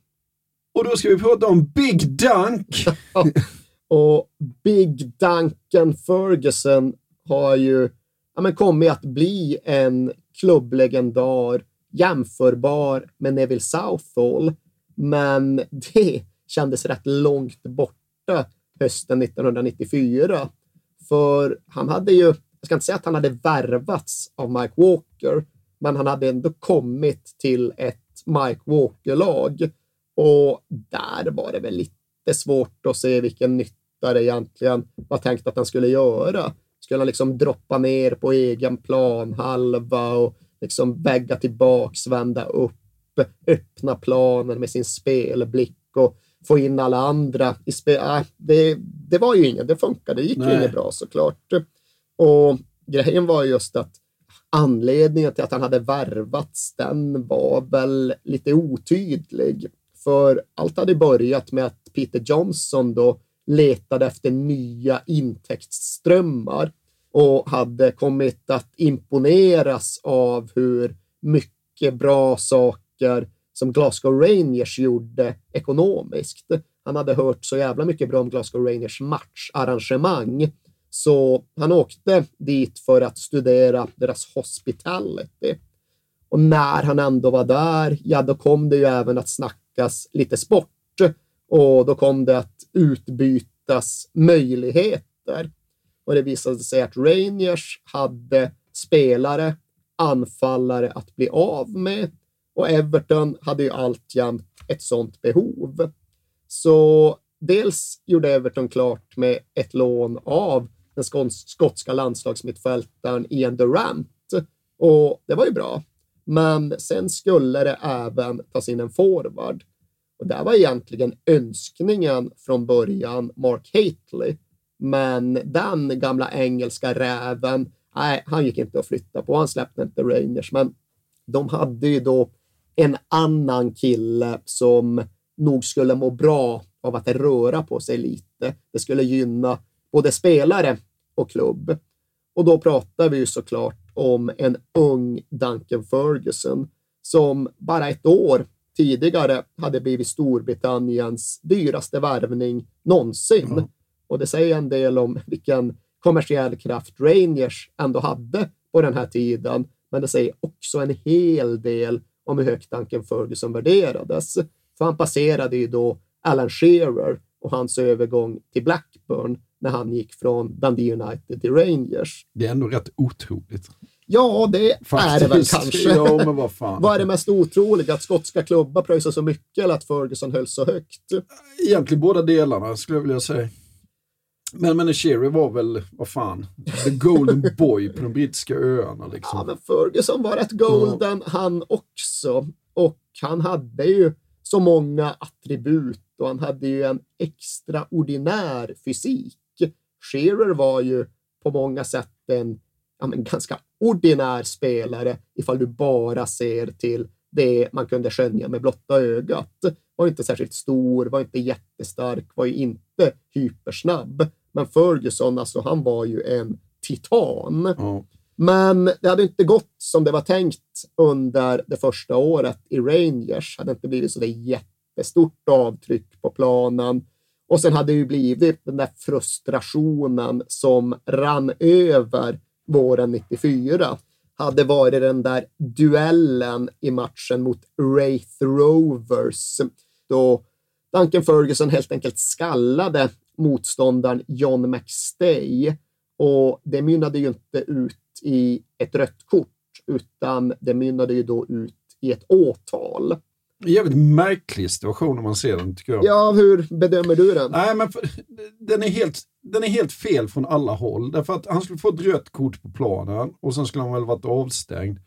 Och då ska vi prata om Big Dunk. och Big Duncan Ferguson har ju ja, men kommit att bli en klubblegendar jämförbar med Neville Southall. Men det kändes rätt långt borta hösten 1994. För han hade ju, jag ska inte säga att han hade värvats av Mike Walker, men han hade ändå kommit till ett Mike Walker-lag. Och där var det väl lite svårt att se vilken nytta det egentligen var tänkt att han skulle göra. Skulle han liksom droppa ner på egen planhalva och liksom vägga tillbaks, vända upp, öppna planen med sin spelblick och få in alla andra i spel. Äh, det, det var ju inget, det funkade, det gick Nej. ju inget bra såklart. Och grejen var just att anledningen till att han hade värvats, den var väl lite otydlig. För allt hade börjat med att Peter Johnson då letade efter nya intäktsströmmar och hade kommit att imponeras av hur mycket bra saker som Glasgow Rangers gjorde ekonomiskt. Han hade hört så jävla mycket bra om Glasgow Rangers matcharrangemang så han åkte dit för att studera deras hospitality. Och när han ändå var där, ja, då kom det ju även att snackas lite sport och då kom det att utbytas möjligheter. Och det visade sig att Rangers hade spelare, anfallare att bli av med och Everton hade ju alltjämt ett sådant behov. Så dels gjorde Everton klart med ett lån av den skotska landslagsmittfältaren Ian Durant och det var ju bra. Men sen skulle det även tas in en forward Och det var egentligen önskningen från början Mark Haitley. Men den gamla engelska räven, nej, han gick inte att flytta på. Han släppte inte Rangers. Men de hade ju då en annan kille som nog skulle må bra av att röra på sig lite. Det skulle gynna både spelare och klubb. Och då pratar vi ju såklart om en ung Duncan Ferguson som bara ett år tidigare hade blivit Storbritanniens dyraste värvning någonsin. Mm. Och det säger en del om vilken kommersiell kraft Rangers ändå hade på den här tiden. Men det säger också en hel del om hur högt Duncan Ferguson värderades. För han passerade ju då Alan Shearer och hans övergång till Blackburn när han gick från Dundee United till Rangers. Det är ändå rätt otroligt. Ja, det Faktiskt. är det väl kanske. Ja, men vad, fan. vad är det mest otroliga? Att skotska klubbar pröjsar så mycket eller att Ferguson höll så högt? Egentligen båda delarna skulle jag vilja säga. Men, men Sherry var väl, vad fan, the golden boy på de brittiska öarna. Liksom. Ja, men Ferguson var rätt golden ja. han också. Och han hade ju så många attribut och han hade ju en extraordinär fysik. Shearer var ju på många sätt en ja, men ganska ordinär spelare ifall du bara ser till det man kunde skönja med blotta ögat. Var inte särskilt stor, var inte jättestark, var ju inte hypersnabb. Men Ferguson, alltså, han var ju en titan. Mm. Men det hade inte gått som det var tänkt under det första året i Rangers. Det hade inte blivit så det jättestort avtryck på planen. Och sen hade det ju blivit den där frustrationen som rann över våren 94. Hade varit den där duellen i matchen mot Wraith Rovers då Duncan Ferguson helt enkelt skallade motståndaren John McStay. Och det mynnade ju inte ut i ett rött kort, utan det mynnade ju då ut i ett åtal. Jävligt märklig situation om man ser den, tycker jag. Ja, hur bedömer du den? Nej, men för, den, är helt, den är helt fel från alla håll. Därför att han skulle få ett rött kort på planen och sen skulle han väl varit avstängd.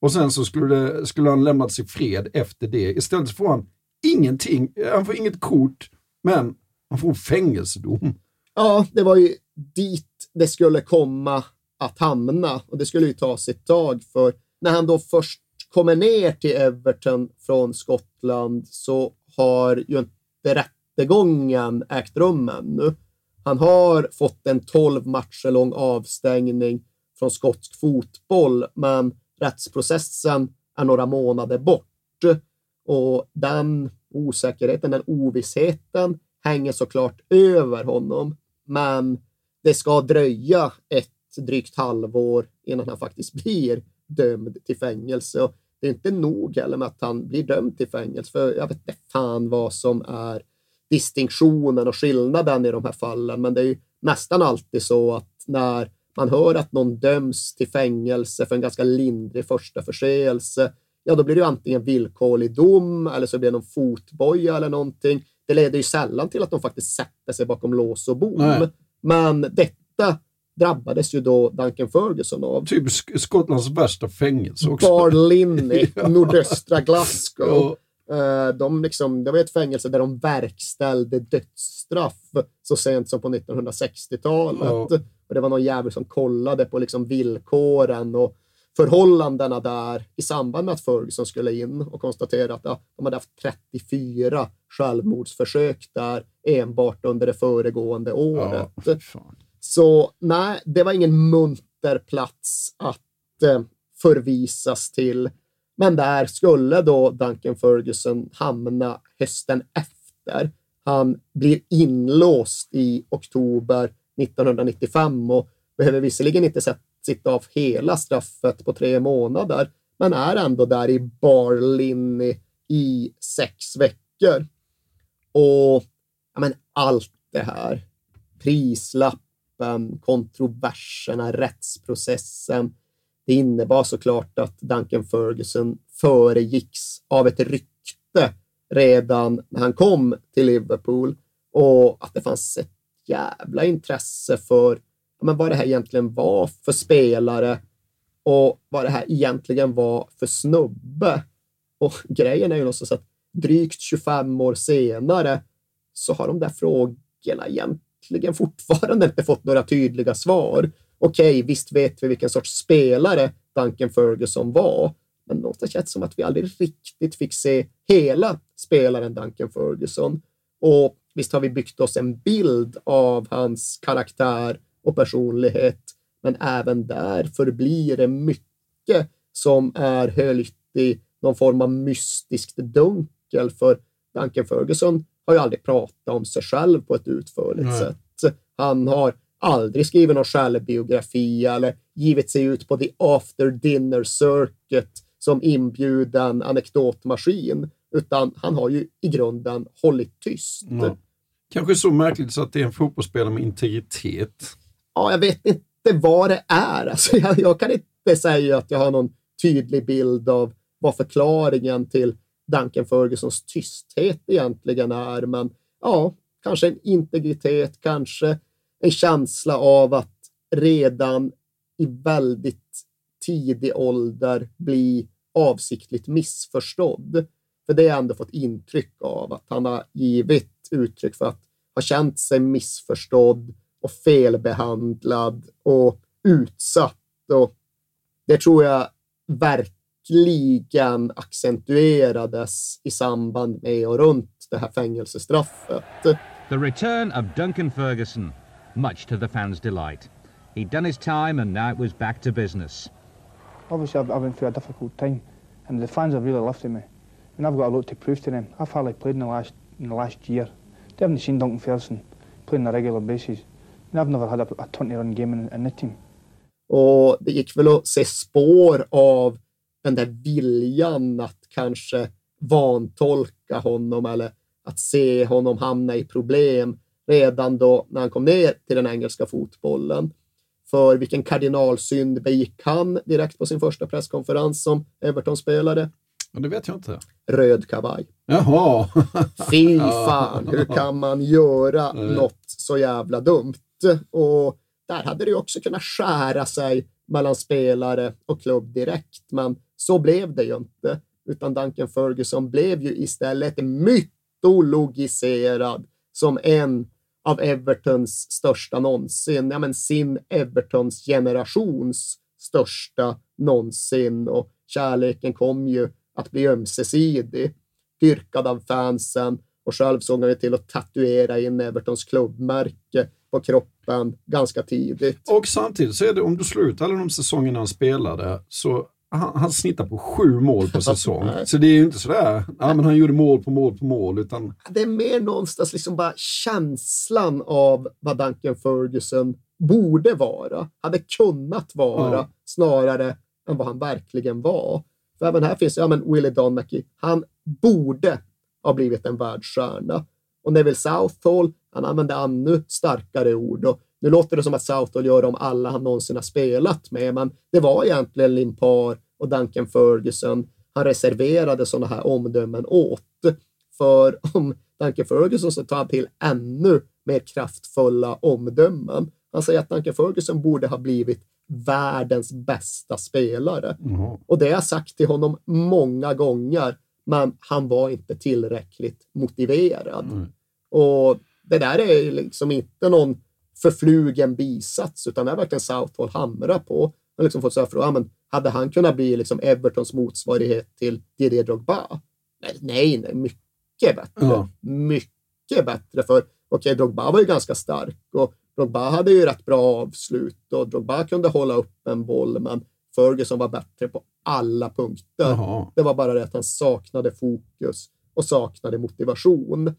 Och sen så skulle, det, skulle han lämnats i fred efter det. Istället får han ingenting. Han får inget kort, men han får fängelsedom. Ja, det var ju dit det skulle komma att hamna och det skulle ju ta sitt tag för när han då först kommer ner till Everton från Skottland så har ju inte rättegången ägt rum ännu. Han har fått en 12 matcher lång avstängning från skotsk fotboll, men rättsprocessen är några månader bort. Och den osäkerheten, den ovissheten hänger såklart över honom. Men det ska dröja ett drygt halvår innan han faktiskt blir dömd till fängelse. Och det är inte nog heller med att han blir dömd till fängelse, för jag vet inte fan vad som är distinktionen och skillnaden i de här fallen. Men det är ju nästan alltid så att när man hör att någon döms till fängelse för en ganska lindrig första förseelse, ja, då blir det antingen villkorlig dom eller så blir det någon fotboja eller någonting. Det leder ju sällan till att de faktiskt sätter sig bakom lås och bom. Nej. Men detta drabbades ju då Duncan Ferguson av. Typ Skottlands värsta fängelse också. Barlinny, ja. nordöstra Glasgow. Ja. Eh, de liksom, det var ett fängelse där de verkställde dödsstraff så sent som på 1960-talet. Ja. Och det var någon jävel som kollade på liksom villkoren och förhållandena där i samband med att Ferguson skulle in och konstatera att ja, de hade haft 34 självmordsförsök där enbart under det föregående året. Ja, så nej, det var ingen munter plats att eh, förvisas till. Men där skulle då Duncan Ferguson hamna hösten efter. Han blir inlåst i oktober 1995 och behöver visserligen inte sitta av hela straffet på tre månader, men är ändå där i Barlinny i sex veckor. Och ja, men allt det här, prislapp kampen, kontroverserna, rättsprocessen. Det innebar såklart att Duncan Ferguson föregicks av ett rykte redan när han kom till Liverpool och att det fanns ett jävla intresse för men vad det här egentligen var för spelare och vad det här egentligen var för snubbe. Och grejen är ju någonstans att drygt 25 år senare så har de där frågorna egentligen fortfarande inte fått några tydliga svar. Okej, visst vet vi vilken sorts spelare Duncan Ferguson var, men någonstans känns det som att vi aldrig riktigt fick se hela spelaren Duncan Ferguson. Och visst har vi byggt oss en bild av hans karaktär och personlighet, men även där förblir det mycket som är höljt i någon form av mystiskt dunkel. För Duncan Ferguson har ju aldrig pratat om sig själv på ett utförligt Nej. sätt. Han har aldrig skrivit någon självbiografi eller givit sig ut på the after dinner circuit som inbjuden anekdotmaskin, utan han har ju i grunden hållit tyst. Ja. Kanske så märkligt så att det är en fotbollsspelare med integritet. Ja, jag vet inte vad det är. Alltså, jag, jag kan inte säga att jag har någon tydlig bild av vad förklaringen till Duncan Fergusons tysthet egentligen är. Men ja, kanske en integritet, kanske en känsla av att redan i väldigt tidig ålder bli avsiktligt missförstådd. För det har jag ändå fått intryck av att han har givit uttryck för att ha känt sig missförstådd och felbehandlad och utsatt. Och det tror jag verkligen accentuerades i samband med och runt det här fängelsestraffet. The return of Duncan Ferguson, much to the fans' delight. He'd done his time and now it was back to business. Obviously, I've, I've been through a difficult time, and the fans have really lifted me. And I've got a lot to prove to them. I've hardly played in the last in the last year. They haven't seen Duncan Ferguson play on a regular basis, and I've never had a, a 20-run game in, in the team. Och det gick väl att se spår av den där viljan att kanske vantolka honom eller att se honom hamna i problem redan då när han kom ner till den engelska fotbollen. För vilken kardinalsynd begick han direkt på sin första presskonferens som Everton-spelare? Ja, det vet jag inte. Röd kavaj. Jaha. Fy fan, hur kan man göra något så jävla dumt? Och där hade det ju också kunnat skära sig mellan spelare och klubb direkt, men så blev det ju inte. Utan Duncan Ferguson blev ju istället mytologiserad som en av Evertons största någonsin. Ja, men sin Evertons generations största någonsin. Och kärleken kom ju att bli ömsesidig, dyrkad av fansen och själv såg han ju till att tatuera in Evertons klubbmärke på kroppen ganska tidigt. Och samtidigt så är det, om du slår ut alla de säsongerna han spelade, så han, han snittar på sju mål per säsong. så det är ju inte sådär, ja men han gjorde mål på mål på mål, utan Det är mer någonstans liksom bara känslan av vad Duncan Ferguson borde vara, hade kunnat vara, Ja. snarare än vad han verkligen var. För även här finns ja, men Willie Donachie. Han borde ha blivit en världsstjärna. Och Neville Southall, han använde ännu starkare ord. Och nu låter det som att Southall gör om alla han någonsin har spelat med, men det var egentligen Limpar och Duncan Ferguson han reserverade sådana här omdömen åt. För om Duncan Ferguson så tar han till ännu mer kraftfulla omdömen. Han säger att Duncan Ferguson borde ha blivit världens bästa spelare. Och det har jag sagt till honom många gånger, men han var inte tillräckligt motiverad. Och det där är liksom inte någon förflugen bisats, utan det är verkligen Southall hamrar på. Han liksom fått så här fråga, ja, men hade han kunnat bli liksom Evertons motsvarighet till Didier Drogba? Nej, nej, nej mycket bättre. Ja. Mycket bättre. För okej, Drogba var ju ganska stark och Drogba hade ju rätt bra avslut och Drogba kunde hålla upp en boll, men Ferguson var bättre på alla punkter. Jaha. Det var bara det att han saknade fokus och saknade motivation.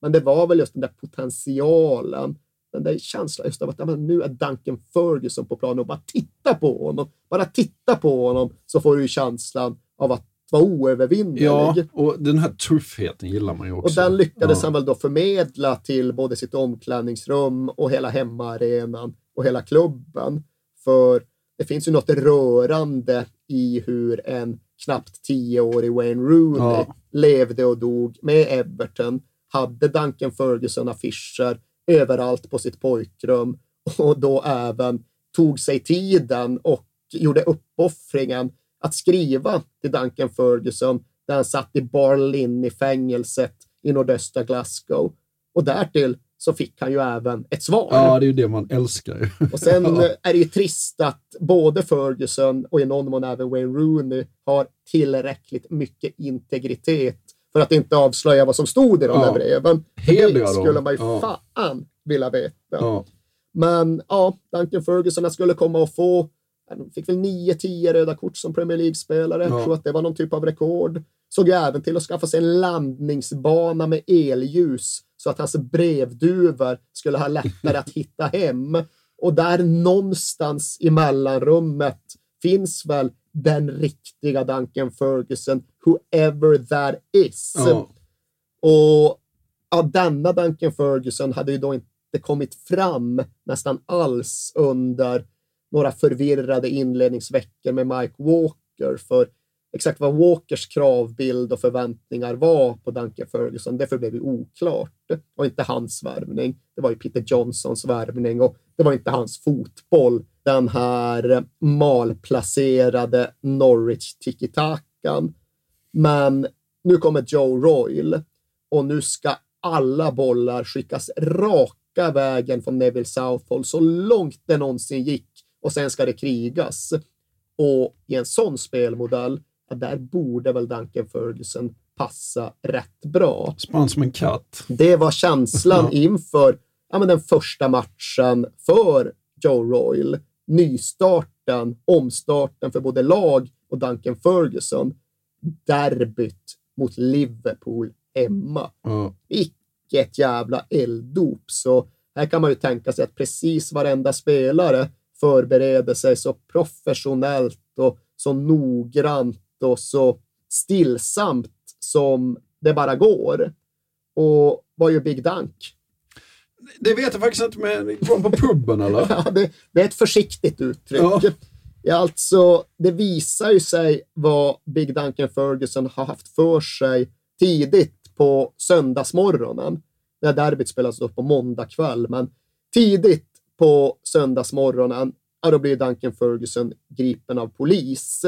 Men det var väl just den där potentialen, den där känslan just av att ja, nu är Duncan Ferguson på planen och bara titta på honom. Bara titta på honom så får du känslan av att vara oövervinnelig. ja, och den här tuffheten gillar man ju Och också. den lyckades ja. han väl då förmedla till både sitt omklädningsrum och hela hemmaarenan och hela klubben. För det finns ju något rörande i hur en knappt tioårig Wayne Rooney Ja. levde och dog med Everton, hade Duncan Ferguson-affischer överallt på sitt pojkrum och då även tog sig tiden och gjorde uppoffringen att skriva till Duncan Ferguson där han satt i Barlin i fängelset i nordöstra Glasgow. Och därtill så fick han ju även ett svar. Ja, det är ju det man älskar. ju. Och sen eh, är det ju trist att både Ferguson och i någon mån även Wayne Rooney har tillräckligt mycket integritet för att inte avslöja vad som stod i de där Ja. breven. För Hedliga det de. skulle man ju Ja. fan vilja veta. Ja. Men ja, Duncan Ferguson han skulle komma att få, han fick väl 9-10 röda kort som Premier League-spelare. Ja. Jag tror att det var någon typ av rekord. Såg även till att skaffa sig en landningsbana med elljus så att hans brevduvor skulle ha lättare att hitta hem. Och där någonstans i mellanrummet finns väl den riktiga Duncan Ferguson, whoever that is. Ja. Och ja, denna Duncan Ferguson hade ju då inte kommit fram nästan alls under några förvirrade inledningsveckor med Mike Walker. För exakt vad Walkers kravbild och förväntningar var på Duncan Ferguson, det förblev ju oklart. Det var inte hans värvning, det var ju Peter Johnsons värvning och det var inte hans fotboll, den här malplacerade Norwich tiki-takan. Men nu kommer Joe Royle och nu ska alla bollar skickas raka vägen från Neville Southall så långt det någonsin gick och sen ska det krigas. Och i en sån spelmodell, där borde väl Duncan Ferguson passa rätt bra. Spann som en katt. Det var känslan inför ja, men den första matchen för Joe Royle. Nystarten, omstarten för både lag och Duncan Ferguson. Derbyt mot Liverpool hemma. Ja. Vilket jävla elddop. Så här kan man ju tänka sig att precis varenda spelare förbereder sig så professionellt och så noggrant och så stillsamt som det bara går. Och vad gör Big Dunk? Det vet jag faktiskt inte, men går han på puben eller? Ja, det, det är ett försiktigt uttryck. Ja. Ja, alltså, det visar ju sig vad Big Duncan Ferguson har haft för sig tidigt på söndagsmorgonen. När derbyt spelas upp på måndag kväll, men tidigt på söndagsmorgonen, ja, då blir Duncan Ferguson gripen av polis.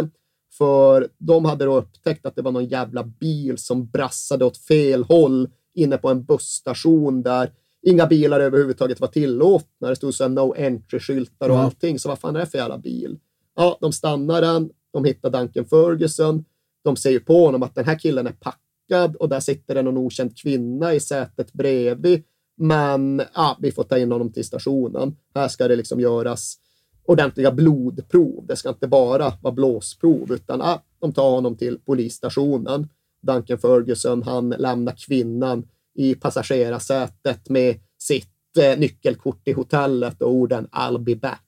För de hade då upptäckt att det var någon jävla bil som brassade åt fel håll inne på en busstation där inga bilar överhuvudtaget var tillåtna. Det stod så här no entry-skyltar och Ja. allting. Så vad fan är det för jävla bil? Ja, de stannar den. De hittar Duncan Ferguson. De ser ju på honom att den här killen är packad och där sitter någon okänd kvinna i sätet bredvid. Men ja, vi får ta in honom till stationen. Här ska det liksom göras ordentliga blodprov. Det ska inte bara vara blåsprov, utan ah, de tar honom till polisstationen. Duncan Ferguson, han lämnar kvinnan i passagerarsätet med sitt eh, nyckelkort i hotellet och orden I'll be back.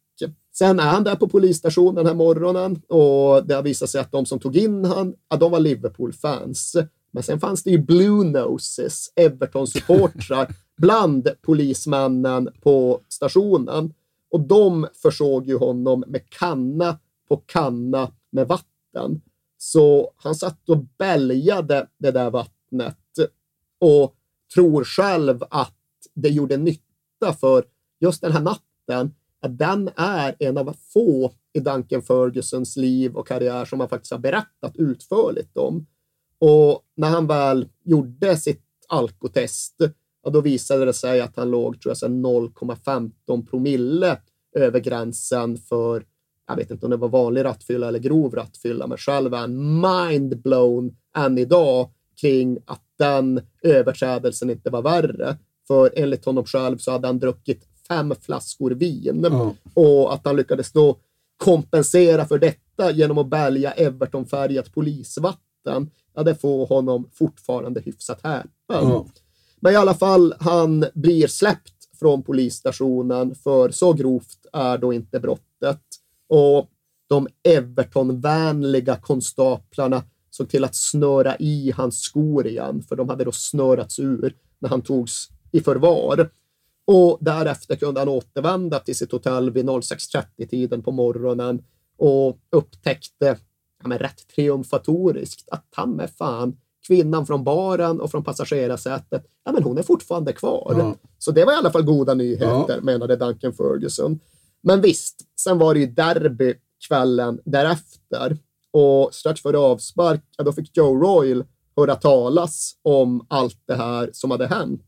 Sen är han där på polisstationen den här morgonen och det har visat sig att de som tog in han, ja, de var Liverpool-fans. Men sen fanns det ju Blue Noses, Everton-supportrar, bland polismännen på stationen. Och de försåg ju honom med kanna på kanna med vatten. Så han satt och bälgade det där vattnet och tror själv att det gjorde nytta för just den här natten, att den är en av få i Duncan Fergusons liv och karriär som han faktiskt har berättat utförligt om. Och när han väl gjorde sitt alkotest, ja, då visade det sig att han låg tror jag, 0,15 promille över gränsen för, jag vet inte om det var vanlig rattfylla eller grov rattfylla, men själv är han mindblown än idag kring att den överträdelsen inte var värre. För enligt honom själv så hade han druckit fem flaskor vin Ja. och att han lyckades då kompensera för detta genom att bälga Everton-färgat polisvatten, ja, det får honom fortfarande hyfsat häpen. Ja. Men i alla fall, han blir släppt från polisstationen för så grovt är då inte brottet. Och de Everton-vänliga konstaplarna såg till att snöra i hans skor igen, för de hade då snörats ur när han togs i förvar. Och därefter kunde han återvända till sitt hotell vid 06.30-tiden på morgonen och upptäckte ja, men rätt triumfatoriskt att ta med fan kvinnan från baren och från passagerarsätet, ja men hon är fortfarande kvar. Ja. Så det var i alla fall goda nyheter, Ja. menade Duncan Ferguson. Men visst, sen var det ju derby kvällen därefter och strax före avspark, ja, då fick Joe Royal höra talas om allt det här som hade hänt.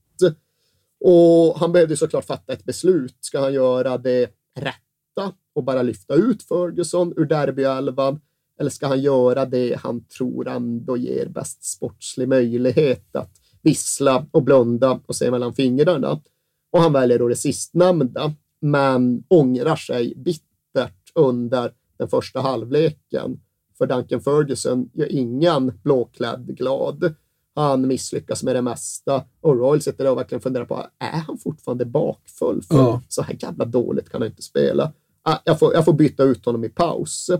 Och han behövde såklart fatta ett beslut. Ska han göra det rätta och bara lyfta ut Ferguson ur derbyelvan? Eller ska han göra det han tror ändå ger bäst sportslig möjlighet att vissla och blunda och se mellan fingrarna? Och han väljer då det sistnämnda, men ångrar sig bittert under den första halvleken. För Duncan Ferguson gör ingen blåklädd glad. Han misslyckas med det mesta och Royal sitter där och verkligen funderar på, är han fortfarande bakfull? För Ja. så här jävla dåligt kan han inte spela. Ah, Jag får, jag får byta ut honom i paus.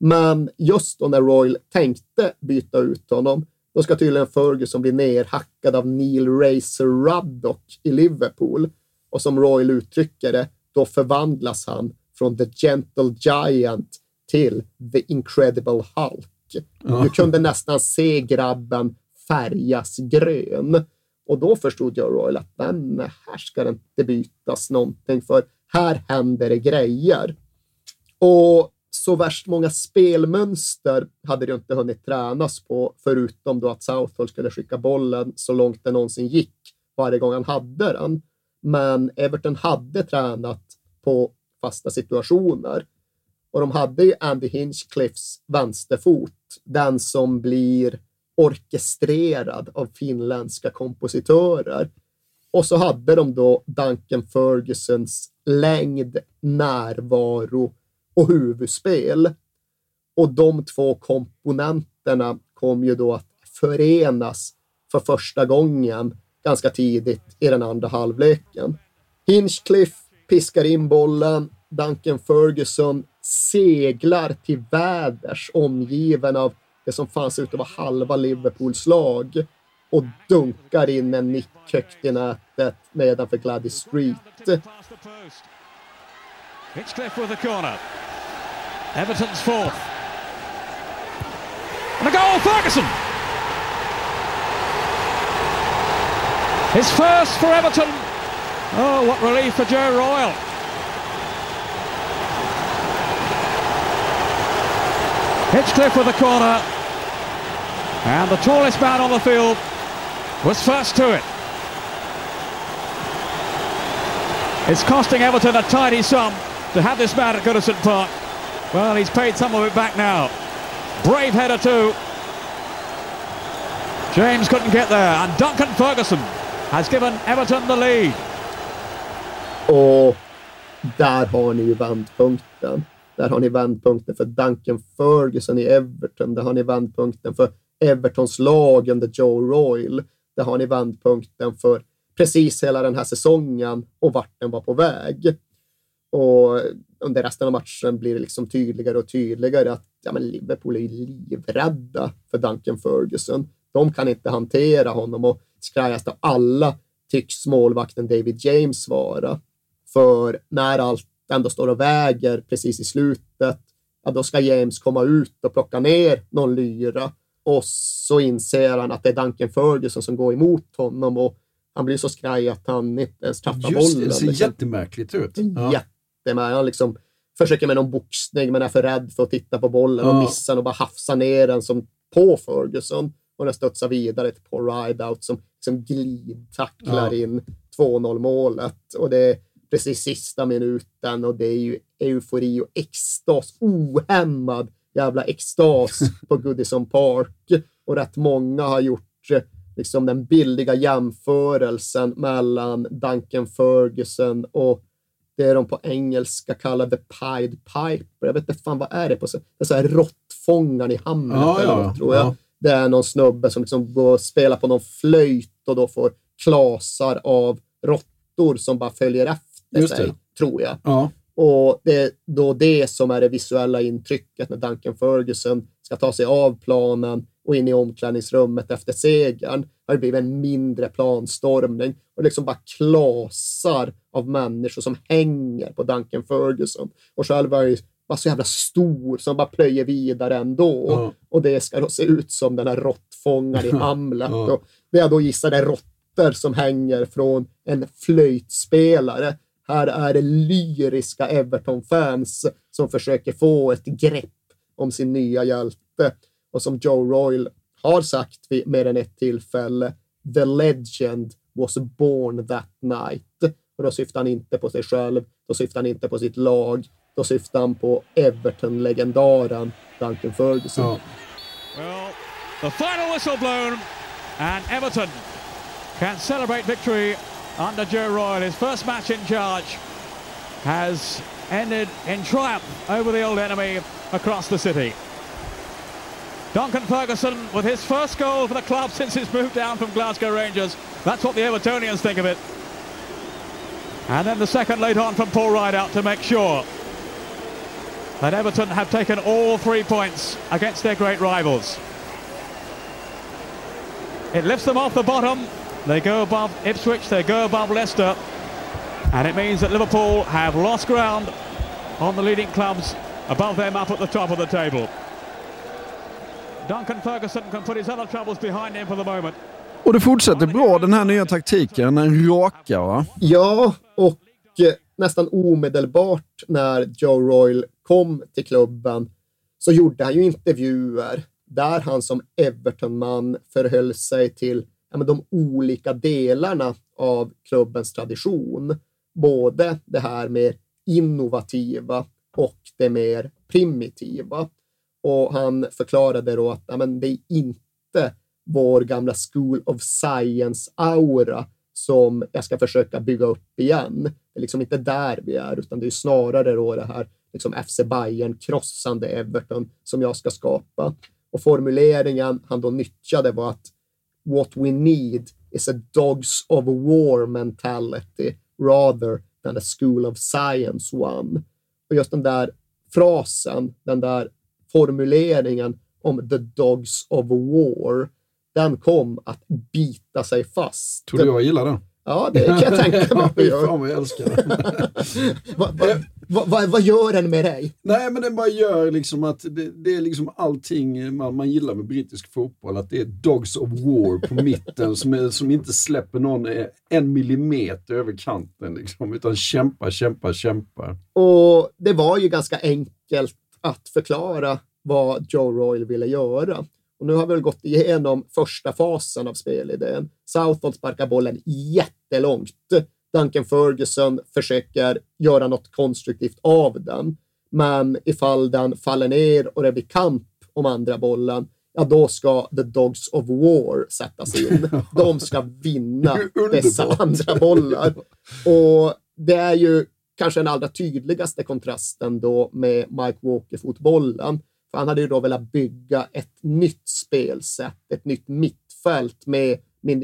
Men just då när Royal tänkte byta ut honom, då ska tydligen Ferguson bli nerhackad av Neil Racer Ruddock i Liverpool. Och som Royal uttrycker det, då förvandlas han från The Gentle Giant till The Incredible Hulk. Du kunde nästan se grabben färgas grön. Och då förstod jag Royal att men här ska det inte bytas någonting för här händer det grejer. Och så värst många spelmönster hade det inte hunnit tränas på, förutom då att Southall skulle skicka bollen så långt det någonsin gick varje gång han hade den. Men Everton hade tränat på fasta situationer. Och de hade ju Andy Hinchcliffes vänsterfot, den som blir orkestrerad av finländska kompositörer. Och så hade de då Duncan Fergusons längd, närvaro och huvudspel. Och de två komponenterna kom ju då att förenas för första gången ganska tidigt i den andra halvleken. Hinchcliffe piskar in bollen. Duncan Ferguson seglar till väders omgiven av det som fanns ut att vara halva Liverpools lag och dunkar in en nick högt i nätet nedanför Gladys Street. Hinchcliffe with the corner. Everton's fourth. And a goal, Ferguson! His first for Everton. Oh, what relief for Joe Royal. Hinchcliffe with the corner. And the tallest man on the field was first to it. It's costing Everton a tidy sum to have this man at Goodison Park. Well, he's paid some of it back now. Brave header too. James couldn't get there, and Duncan Ferguson has given Everton the lead. Där har ni ju vändpunkten. Där har ni vändpunkten för Duncan Ferguson i Everton. Där har ni vändpunkten för Evertons lag under Joe Royal. Där har ni vändpunkten för precis hela den här säsongen och vart den var på väg. Och under resten av matchen blir det liksom tydligare och tydligare att ja, men Liverpool är livrädda för Duncan Ferguson. De kan inte hantera honom och skrajast av alla tycks målvakten David James vara. För när allt ändå står och väger precis i slutet, ja, då ska James komma ut och plocka ner någon lyra. Och så inser han att det är Duncan Ferguson som går emot honom och han blir så skraj att han inte ens tappar Just det, bollen. det ser liksom. jättemärkligt ut. Ja. Jättemärkligt. Han liksom försöker med någon boxning men är för rädd för att titta på bollen och Ja. missar och bara hafsar ner den som på Ferguson. Och den studsar vidare till Paul Rideout som liksom glidtacklar Ja. in 2-0 målet. Och det precis sista minuten och det är ju eufori och extas, ohämmad jävla extas på Goodison Park. Och rätt många har gjort eh, liksom den billiga jämförelsen mellan Duncan Ferguson och det de på engelska kallar the Pied Piper. Jag vet inte fan vad är det på så, det är så här råttfångaren i Hamlet Ja, eller något, tror jag. ja. Det är någon snubbe som liksom går och spelar på någon flöjt och då får klasar av råttor som bara följer efter Just det. tror jag. Ja. Och det är då det som är det visuella intrycket när Duncan Ferguson ska ta sig av planen och in i omklädningsrummet efter segern. Har det blivit en mindre planstormning och liksom bara klasar av människor som hänger på Duncan Ferguson. Och själv är bara så jävla stor som bara plöjer vidare ändå. Ja. Och det ska då se ut som den här råttfångaren i. Hamlet. Ja. Och det jag då gissar är råttor som hänger från en flöjtspelare. Här är det lyriska Everton-fans som försöker få ett grepp om sin nya hjälte. Och som Joe Royle har sagt vid mer än ett tillfälle, the legend was born that night. Och då syftar han inte på sig själv, då syftar han inte på sitt lag, då syftar han på Everton-legendaren Duncan Ferguson. Well, the final whistle blown, and Everton can celebrate victory under Joe Royle. His first match in charge has ended in triumph over the old enemy across the city. Duncan Ferguson with his first goal for the club since his move down from Glasgow Rangers. That's what the Evertonians think of it. And then the second late on from Paul Rideout to make sure that Everton have taken all three points against their great rivals. It lifts them off the bottom. They go above Ipswich, they go above Leicester. And it means that Liverpool have lost ground on the leading clubs above them up at the top of the table. Duncan Ferguson can put his other troubles behind him for the moment. Och det fortsätter bra den här nya taktiken, en raka va? Ja, och eh, nästan omedelbart när Joe Royle kom till klubben så gjorde han ju intervjuer där han som Everton-man förhöll sig till ja, men de olika delarna av klubbens tradition. Både det här mer innovativa och det mer primitiva. Och han förklarade då att ja, men det är inte vår gamla School of Science-aura som jag ska försöka bygga upp igen. Det är liksom inte där vi är, utan det är snarare då det här liksom FC Bayern krossande Everton som jag ska skapa. Och formuleringen han då nyttjade var att what we need is a dogs of war mentality rather than a school of science one. Och just den där frasen, den där formuleringen om the dogs of war, den kom att bita sig fast. Tror du jag gillar den? Ja, det kan jag tänka mig. ja, fan vad jag älskar den. vad, vad, vad, gör den med dig? Nej, men den bara gör liksom att det, det är liksom allting man, man gillar med brittisk fotboll. Att det är dogs of war på mitten som, är, som inte släpper någon en millimeter över kanten. Liksom, utan kämpar, kämpar, kämpar. Och det var ju ganska enkelt att förklara vad Joe Royle ville göra. Och nu har vi väl gått igenom första fasen av spelidén. Southall sparkar bollen jättelångt. Duncan Ferguson försöker göra något konstruktivt av den. Men ifall den faller ner och det blir kamp om andra bollen, ja då ska the Dogs of War sättas in. De ska vinna dessa andra bollar. Och det är ju kanske den allra tydligaste kontrasten då med Mike Walker-fotbollen. För han hade ju då velat bygga ett nytt spelsätt, ett nytt mittfält med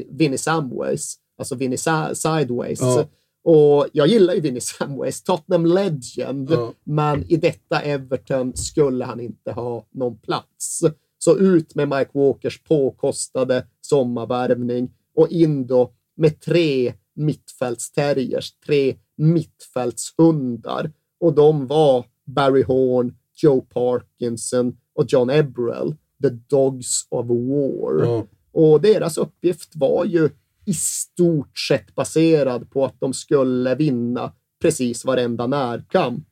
Vinnie Samways, alltså Vinnie Sideways. Ja. Och jag gillar ju Vinnie Samways, Tottenham Legend, ja. men i detta Everton skulle han inte ha någon plats. Så ut med Mike Walkers påkostade sommarvärvning och in då med tre mittfältsterriers, tre mittfältshundar. Och de var Barry Horn, Joe Parkinson och John Ebrell, The Dogs of War. Mm. Och deras uppgift var ju i stort sett baserad på att de skulle vinna precis varenda närkamp.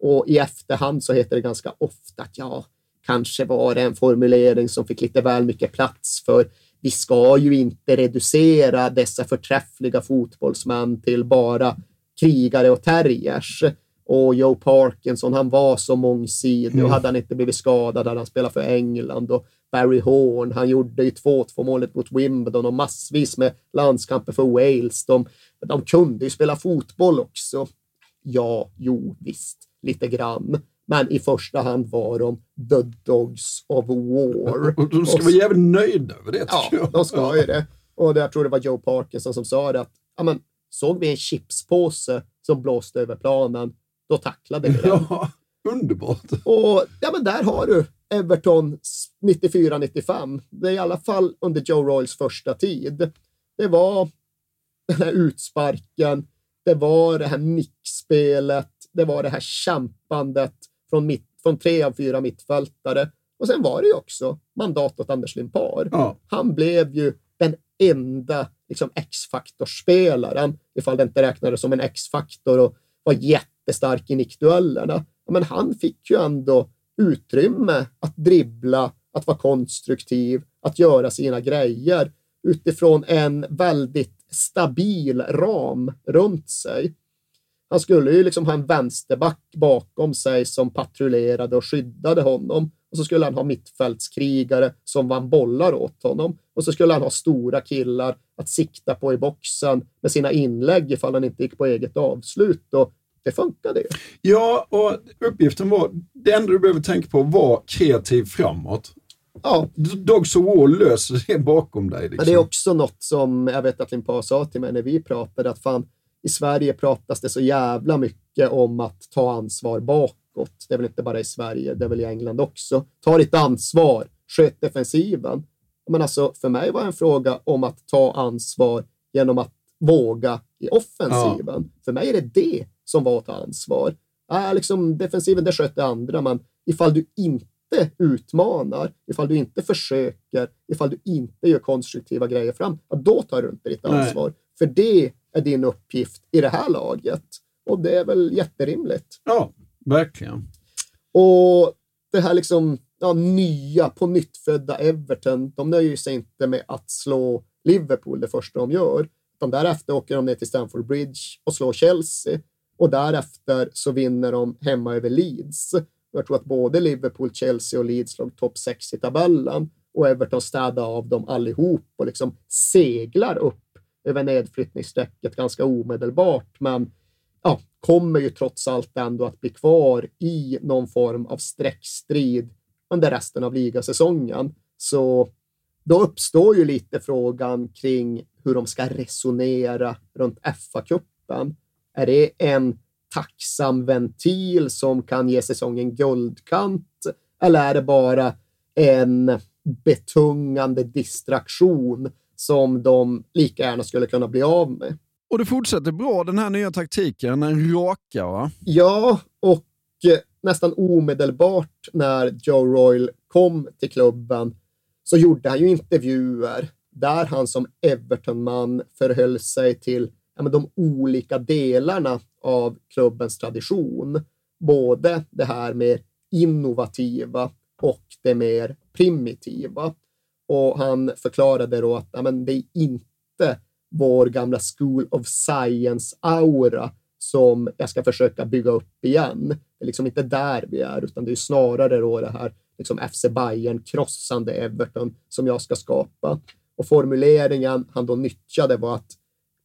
Och i efterhand så heter det ganska ofta att ja, kanske var det en formulering som fick lite väl mycket plats för vi ska ju inte reducera dessa förträffliga fotbollsmän till bara krigare och terriers. Och Joe Parkinson, han var så mångsidig mm. och hade han inte blivit skadad hade han spelat för England. Och Barry Horn, han gjorde ju 2-2 målet mot Wimbledon och massvis med landskamper för Wales. De, de kunde ju spela fotboll också. Ja, jo, visst, lite grann. Men i första hand var de the dogs of war. Och de ska vara jävligt nöjda över det, Ja, jag. de ska ju det. Och jag tror det var Joe Parkinson som sa det att men, såg vi en chipspåse som blåste över planen, då tacklade vi den. Ja, underbart. Och ja, men där har du Everton 94-95. Det är i alla fall under Joe Royals första tid. Det var den här utsparken, det var det här nickspelet, det var det här kämpandet från, mitt, från tre av fyra mittfältare. Och sen var det ju också mandat åt Anders Limpar. Ja. Han blev ju den enda liksom, X-faktorspelaren, ifall det inte räknades som en X-faktor och var jättestark i nickduellerna. Men han fick ju ändå utrymme att dribbla, att vara konstruktiv, att göra sina grejer utifrån en väldigt stabil ram runt sig. Han skulle ju liksom ha en vänsterback bakom sig som patrullerade och skyddade honom. Och så skulle han ha mittfältskrigare som vann bollar åt honom. Och så skulle han ha stora killar att sikta på i boxen med sina inlägg ifall han inte gick på eget avslut. Och det funkade ju. Ja, och uppgiften var, det enda du behöver tänka på var kreativ framåt. Ja. Dogs of War löser det bakom dig. Liksom. Men det är också något som jag vet att Limpa sa till mig när vi pratade, att fan, i Sverige pratas det så jävla mycket om att ta ansvar bakåt. Det är väl inte bara i Sverige, det är väl i England också. Ta ditt ansvar, sköt defensiven. Men alltså, för mig var det en fråga om att ta ansvar genom att våga i offensiven. Ja. För mig är det det som var att ta ansvar. Äh, liksom, defensiven, det sköter andra, men ifall du inte utmanar, ifall du inte försöker, ifall du inte gör konstruktiva grejer fram, ja, då tar du inte ditt ansvar. Nej. För det är din uppgift i det här laget. Och det är väl jätterimligt. Ja, verkligen. Och det här liksom ja, nya, på nytt födda Everton, de nöjer sig inte med att slå Liverpool det första de gör. Utan därefter åker de ner till Stamford Bridge och slår Chelsea. Och därefter så vinner de hemma över Leeds. Jag tror att både Liverpool, Chelsea och Leeds låg topp 6 i tabellen och Everton städade av dem allihop och liksom seglar upp över nedflyttningsstrecket ganska omedelbart. Men ja, kommer ju trots allt ändå att bli kvar i någon form av streckstrid under resten av ligasäsongen. Så då uppstår ju lite frågan kring hur de ska resonera runt FA-cupen. Är det en tacksam ventil som kan ge säsongen guldkant? Eller är det bara en betungande distraktion som de lika gärna skulle kunna bli av med? Och det fortsätter bra, den här nya taktiken, en raka va? Ja, och nästan omedelbart när Joe Royal kom till klubben så gjorde han ju intervjuer där han som Everton-man förhöll sig till ja, men de olika delarna av klubbens tradition. Både det här mer innovativa och det mer primitiva. Och han förklarade då att ja, men det är inte vår gamla School of Science-aura som jag ska försöka bygga upp igen. Det är liksom inte där vi är, utan det är snarare då det här liksom FC Bayern krossande Everton som jag ska skapa. Och formuleringen han då nyttjade var att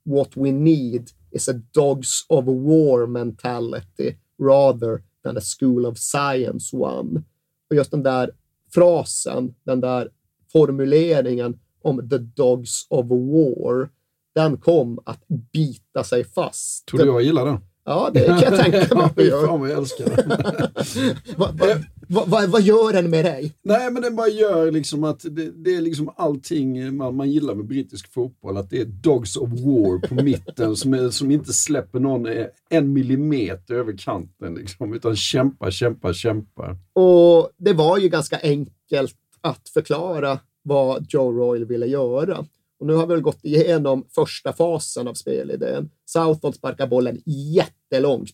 what we need is a dogs of war mentality rather than a school of science one. Och just den där frasen, den där formuleringen om the dogs of war, den kom att bita sig fast. Tror du jag gillar den? Ja, det kan jag tänka mig gör. Fan vad jag älskar den. vad, vad, vad, gör den med dig? Nej, men den bara gör liksom att det, det är liksom allting man, man gillar med brittisk fotboll. Att det är dogs of war på mitten som, är, som inte släpper någon en millimeter över kanten. Liksom, utan kämpar, kämpar, kämpar. Och det var ju ganska enkelt att förklara vad Joe Royal ville göra. Och nu har vi väl gått igenom första fasen av spelidén. Southwold sparkar bollen jättelångt.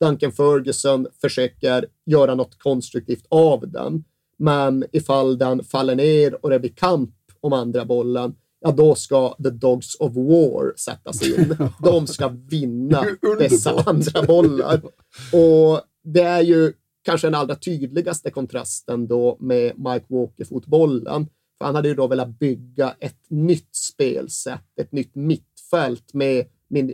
Duncan Ferguson försöker göra något konstruktivt av den. Men ifall den faller ner och det blir kamp om andra bollen, ja då ska the Dogs of War sättas in. De ska vinna dessa andra bollar. Och det är ju kanske den allra tydligaste kontrasten då med Mike Walker-fotbollen. För han hade ju då velat bygga ett nytt spelsätt, ett nytt mittfält med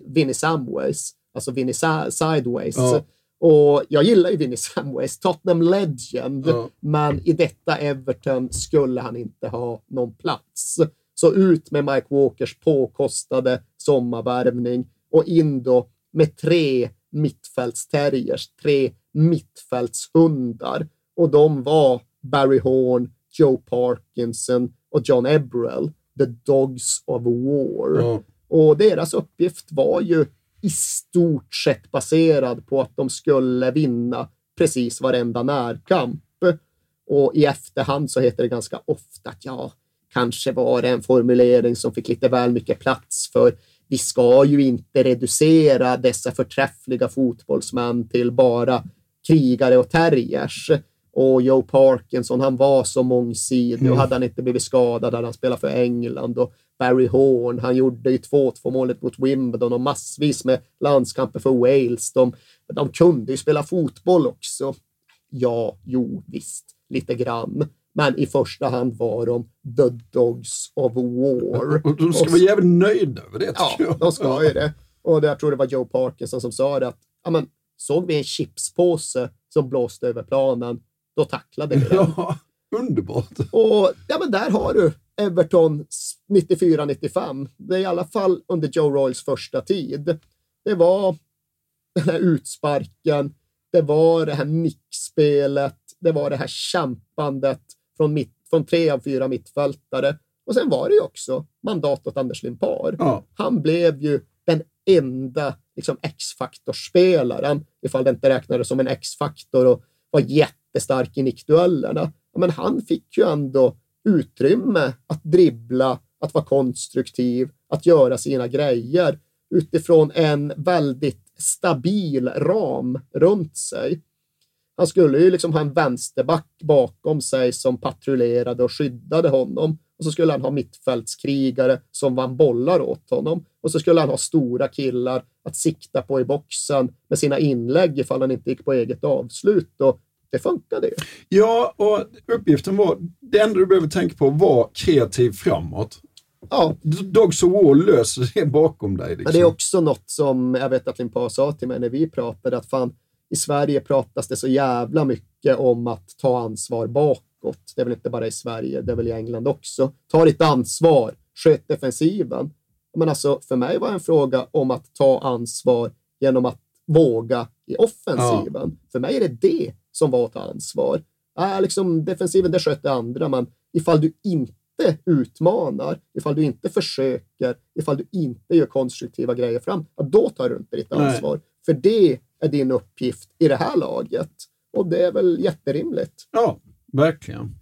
Vinnie Samways, alltså Vinnie Sideways. Ja. Och jag gillar ju Vinnie Samways, Tottenham Legend, ja. men i detta Everton skulle han inte ha någon plats. Så ut med Mike Walkers påkostade sommarvärvning och in då med tre mittfältsterriers, tre mittfältshundar. Och de var Barry Horn, Joe Parkinson och John Ebrell, The Dogs of War. Mm. Och deras uppgift var ju i stort sett baserad på att de skulle vinna precis varenda närkamp. Och i efterhand så heter det ganska ofta att ja, kanske var det en formulering som fick lite väl mycket plats för vi ska ju inte reducera dessa förträffliga fotbollsmän till bara krigare och terriers. Och Joe Parkinson, han var så mångsidig Mm. och hade han inte blivit skadad hade han spelat för England. Och Barry Horn, han gjorde ju 2-2 målet mot Wimbledon och massvis med landskamper för Wales. De, de kunde ju spela fotboll också. Ja, jo, visst, lite grann. Men i första hand var de the dogs of war. Och de ska Och vara jävligt nöjda över det, Ja, jag. de ska ju det. Och jag tror det var Joe Parkinson som sa det att men, såg vi en chipspåse som blåste över planen, då tacklade vi den. Ja, underbart. Och ja, men där har du Everton 94-95. Det är i alla fall under Joe Royals första tid. Det var den här utsparken, det var det här nickspelet, det var det här kämpandet från, mitt, från tre av fyra mittfältare. Och sen var det ju också mandat åt Anders Limpar. Ja. Han blev ju den enda liksom, X-faktorspelaren, ifall det inte räknades som en X-faktor och var jättestark i nickduellerna. Men han fick ju ändå utrymme att dribbla, att vara konstruktiv, att göra sina grejer utifrån en väldigt stabil ram runt sig. Han skulle ju liksom ha en vänsterback bakom sig som patrullerade och skyddade honom. Och så skulle han ha mittfältskrigare som vann bollar åt honom. Och så skulle han ha stora killar att sikta på i boxen med sina inlägg ifall han inte gick på eget avslut. Och det funkade ju. Ja, och uppgiften var, det enda du behöver tänka på var kreativ framåt. Ja. Dogs of War löser det bakom dig. Liksom. Men det är också något som jag vet att Limpa sa till mig när vi pratade, att fan, i Sverige pratas det så jävla mycket om att ta ansvar bakåt. Det är väl inte bara i Sverige, det är väl i England också. Ta ditt ansvar, sköt defensiven. Men alltså, för mig var det en fråga om att ta ansvar genom att våga i offensiven. För mig är det det som var att ta ansvar. Äh, liksom, defensiven, det sköter andra, men ifall du inte utmanar, ifall du inte försöker, ifall du inte gör konstruktiva grejer fram, ja, då tar du inte ditt Nej. ansvar. För det är din uppgift i det här laget. Och det är väl jätterimligt. Ja, verkligen.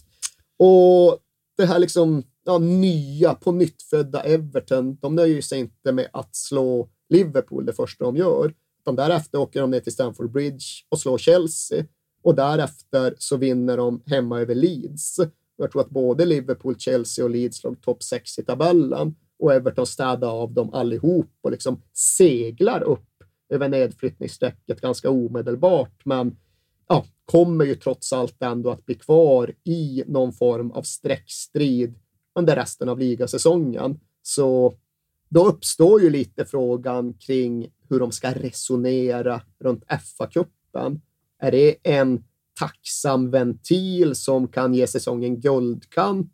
Och det här liksom ja, nya, på nytt födda Everton, de nöjer sig inte med att slå Liverpool det första de gör. Utan därefter åker de ner till Stamford Bridge och slår Chelsea. Och därefter så vinner de hemma över Leeds. Jag tror att både Liverpool, Chelsea och Leeds låg topp 6 i tabellen. Och Everton städade av dem allihop och liksom seglar upp över nedflyttningsstrecket ganska omedelbart. Men ja, kommer ju trots allt ändå att bli kvar i någon form av streckstrid under resten av ligasäsongen. Så då uppstår ju lite frågan kring hur de ska resonera runt FA-cupen. Är det en tacksam ventil som kan ge säsongen guldkant?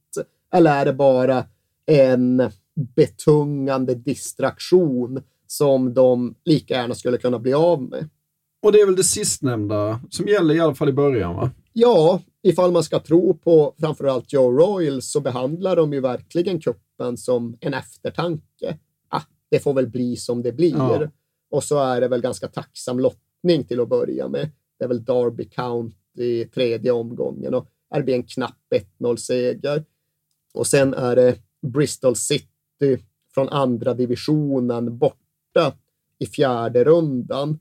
Eller är det bara en betungande distraktion som de lika gärna skulle kunna bli av med? Och det är väl det sistnämnda som gäller i alla fall i början, va? Ja, ifall man ska tro på framförallt Joe Royals så behandlar de ju verkligen kuppen som en eftertanke. Ah, det får väl bli som det blir. Ja. Och så är det väl ganska tacksam lottning till att börja med. Det är väl Derby County i tredje omgången och det blir en knapp 1-0-seger. Och sen är det Bristol City från andra divisionen borta i fjärde rundan.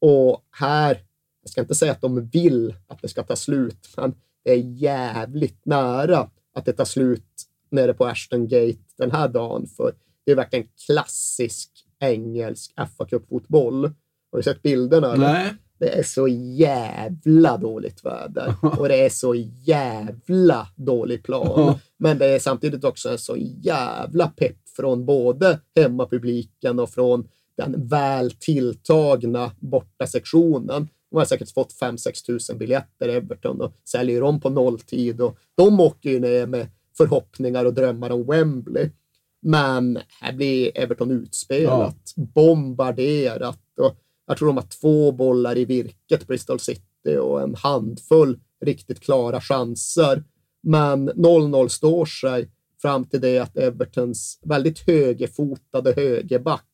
Och här, jag ska inte säga att de vill att det ska ta slut, men det är jävligt nära att det tar slut nere på Ashton Gate den här dagen. För det är verkligen klassisk engelsk fa Cup-fotboll. Har du sett bilderna? eller? Nej. Det är så jävla dåligt väder och det är så jävla dålig plan. Men det är samtidigt också en så jävla pepp från både hemmapubliken och från den väl tilltagna borta sektionen. De har säkert fått 5-6 tusen biljetter Everton och säljer dem på nolltid och de åker ju ner med förhoppningar och drömmar om Wembley. Men här blir Everton utspelat, bombarderat och jag tror de har två bollar i virket, Bristol City, och en handfull riktigt klara chanser. Men 0-0 står sig fram till det att Evertons väldigt högerfotade högerback,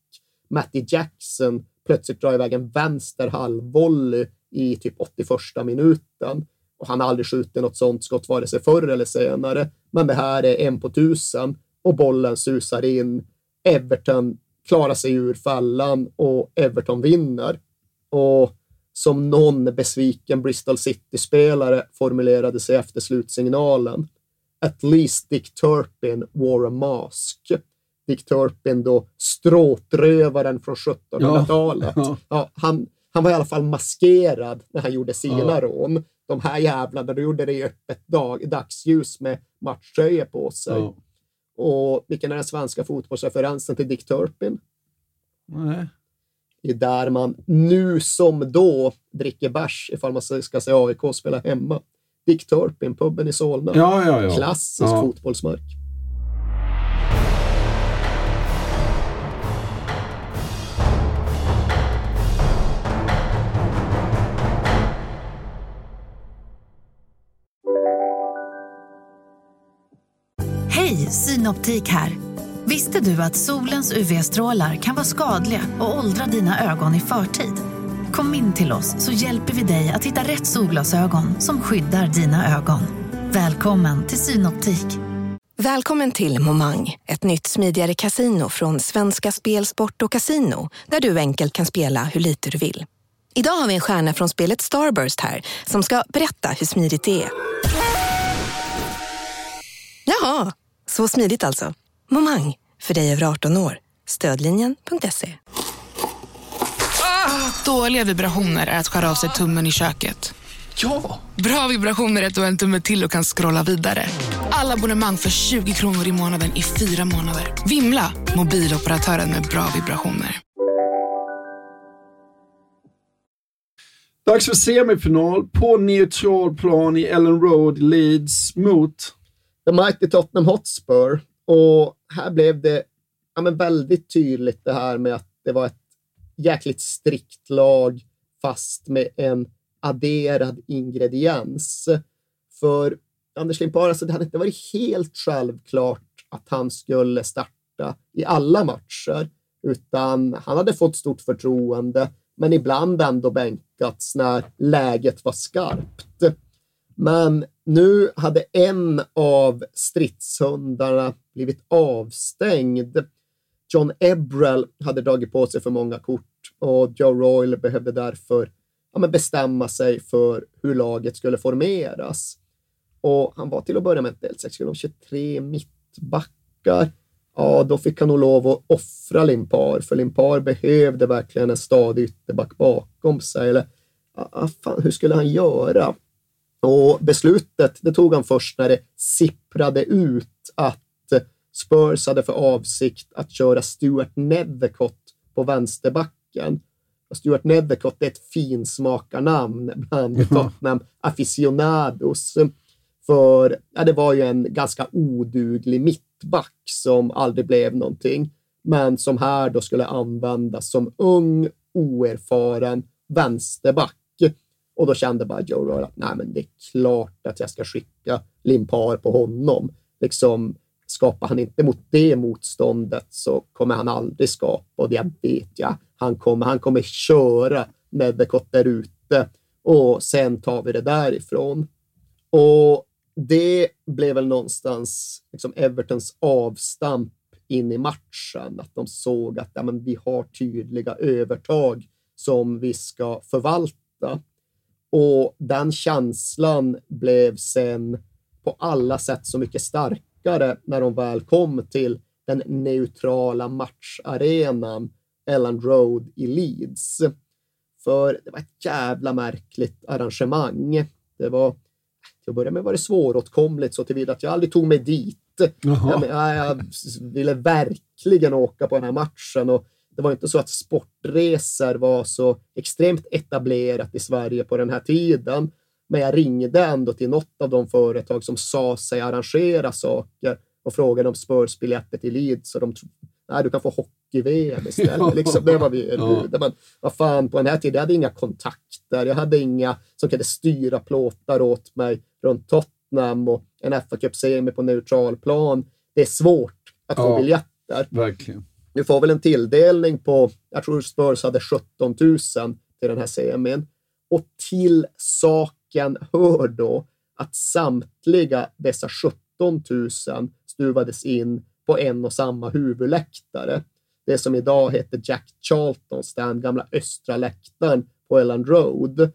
Matty Jackson, plötsligt drar iväg en vänster halvvolley i typ 81 minuten. Och han har aldrig skjutit något sånt skott, vare sig förr eller senare. Men det här är en på tusen och bollen susar in. Everton klarar sig ur fällan och Everton vinner. Och som någon besviken Bristol City-spelare formulerade sig efter slutsignalen. At least Dick Turpin wore a mask. Dick Turpin då stråtrövaren från 1700-talet. Ja, Ja, han, han var i alla fall maskerad när han gjorde sina Ja. rån. De här jävlarna, då gjorde det i öppet dag, dagsljus med matchtröjor på sig. Ja. Och vilken är den svenska fotbollsreferensen till Dick Turpin? Nej. Det är där man nu som då dricker bärs ifall man ska se AIK spela hemma. Dick Turpin, puben i Solna. Ja, ja, ja. Klassisk Ja. fotbollsmark. Synoptik här. Visste du att solens UV-strålar kan vara skadliga och åldra dina ögon i förtid? Kom in till oss så hjälper vi dig att hitta rätt solglasögon som skyddar dina ögon. Välkommen till Synoptik. Välkommen till Momang, ett nytt smidigare casino från Svenska Spel, Sport och Casino där du enkelt kan spela hur lite du vill. Idag har vi en stjärna från spelet Starburst här som ska berätta hur smidigt det är. Jaha, så smidigt alltså. Momang, för dig över 18 år. Stödlinjen.se. Dåliga vibrationer är att skära av sig tummen i köket. Ja! Bra vibrationer är att du har en tumme till och kan scrolla vidare. Alla abonnemang för 20 kronor i månaden i fyra månader. Vimla! Mobiloperatören med bra vibrationer. Dags för semifinal på neutral plan i Ellen Road, Leeds mot... The Mighty Tottenham Hotspur. Och här blev det ja, men väldigt tydligt det här med att det var ett jäkligt strikt lag fast med en adderad ingrediens. För Anders Limpar, alltså det hade inte varit helt självklart att han skulle starta i alla matcher, utan han hade fått stort förtroende, men ibland ändå bänkats när läget var skarpt. Men nu hade en av stridshundarna blivit avstängd. John Ebrell hade dragit på sig för många kort och Joe Royle behövde därför ja, men bestämma sig för hur laget skulle formeras. Och han var till att börja med inte helt säker, skulle 23 mittbackar? Ja, då fick han nog lov att offra Limpar, för Limpar behövde verkligen en stadig ytterback bakom sig. Eller, ja, fan, hur skulle han göra? Och beslutet det tog han först när det sipprade ut att Spurs hade för avsikt att köra Stuart Nethercott på vänsterbacken. Och Stuart Nethercott är ett finsmakarnamn bland Tottenham aficionados. För ja, det var ju en ganska oduglig mittback som aldrig blev någonting, men som här då skulle användas som ung, oerfaren vänsterback. Och då kände bara Joe Royle att nej, men det är klart att jag ska skicka Limpar på honom. Liksom, skapar han inte mot det motståndet så kommer han aldrig skapa och det vet jag. Han kommer, han kommer köra Nethercott där ute och sen tar vi det därifrån. Och det blev väl någonstans liksom Evertons avstamp in i matchen, att de såg att ja, men vi har tydliga övertag som vi ska förvalta. Och den känslan blev sen på alla sätt så mycket starkare när de väl kom till den neutrala matcharenan Ellen Road i Leeds. För det var ett jävla märkligt arrangemang. Det var, till att börja med var det svåråtkomligt så tillvida att jag aldrig tog mig dit. Jag, jag ville verkligen åka på den här matchen och det var inte så att sportresor var så extremt etablerat i Sverige på den här tiden. Men jag ringde ändå till något av de företag som sa sig arrangera saker och frågade om Spurs-biljetter till Leeds. Och de nej, du kan få hockey-VM istället. liksom, det var vi erbjudna. Men vad fan, på den här tiden jag hade inga kontakter. Jag hade inga som kunde styra plåtar åt mig runt Tottenham och en fa cup semi på neutral plan. Det är svårt att få Ja. biljetter. Verkligen. Du får väl en tilldelning på, jag tror Spurs hade 17 000 till den här semin. Och till saken hör då att samtliga dessa 17 000 stuvades in på en och samma huvudläktare. Det som idag heter Jack Charlton stand, gamla östra läktaren på Elland Road.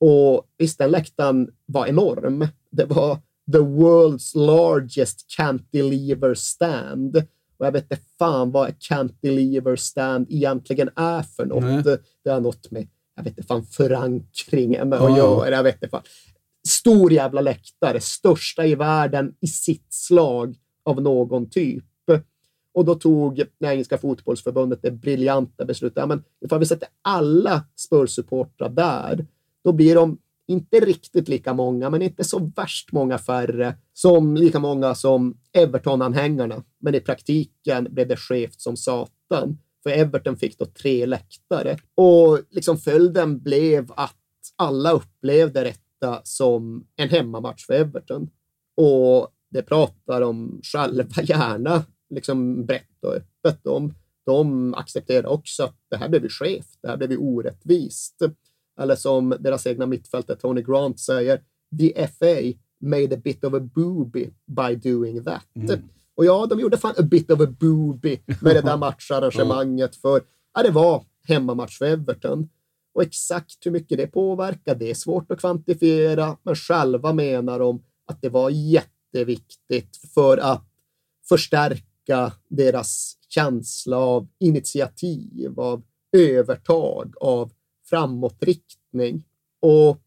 Och visst, den läktaren var enorm. Det var the world's largest cantilever stand. Och jag vet inte fan vad cantilever stand egentligen är för något. Nej. Det har något med, jag vet inte fan, förankring med Ja. att göra. Jag vet inte fan. Stor jävla läktare, största i världen i sitt slag av någon typ. Och då tog det engelska fotbollsförbundet det briljanta beslutet. Ja, men ifall vi sätter alla Spurs-supportrar där, då blir de inte riktigt lika många, men inte så värst många färre, som lika många som Everton-anhängarna. Men i praktiken blev det skevt som satan. För Everton fick då tre läktare. Och liksom följden blev att alla upplevde detta som en hemmamatch för Everton. Och det pratar de själva gärna liksom brett och öppet om. De accepterar också att det här blev skevt, det här blev orättvist. Eller som deras egna mittfältare Tony Grant säger, the FA made a bit of a booby by doing that. Och ja, de gjorde fan a bit of a booby med det där matcharrangemanget, för ja, det var hemmamatch för Everton. Och exakt hur mycket det påverkar, det är svårt att kvantifiera, men själva menar de att det var jätteviktigt för att förstärka deras känsla av initiativ, av övertag, av framåtriktning. Och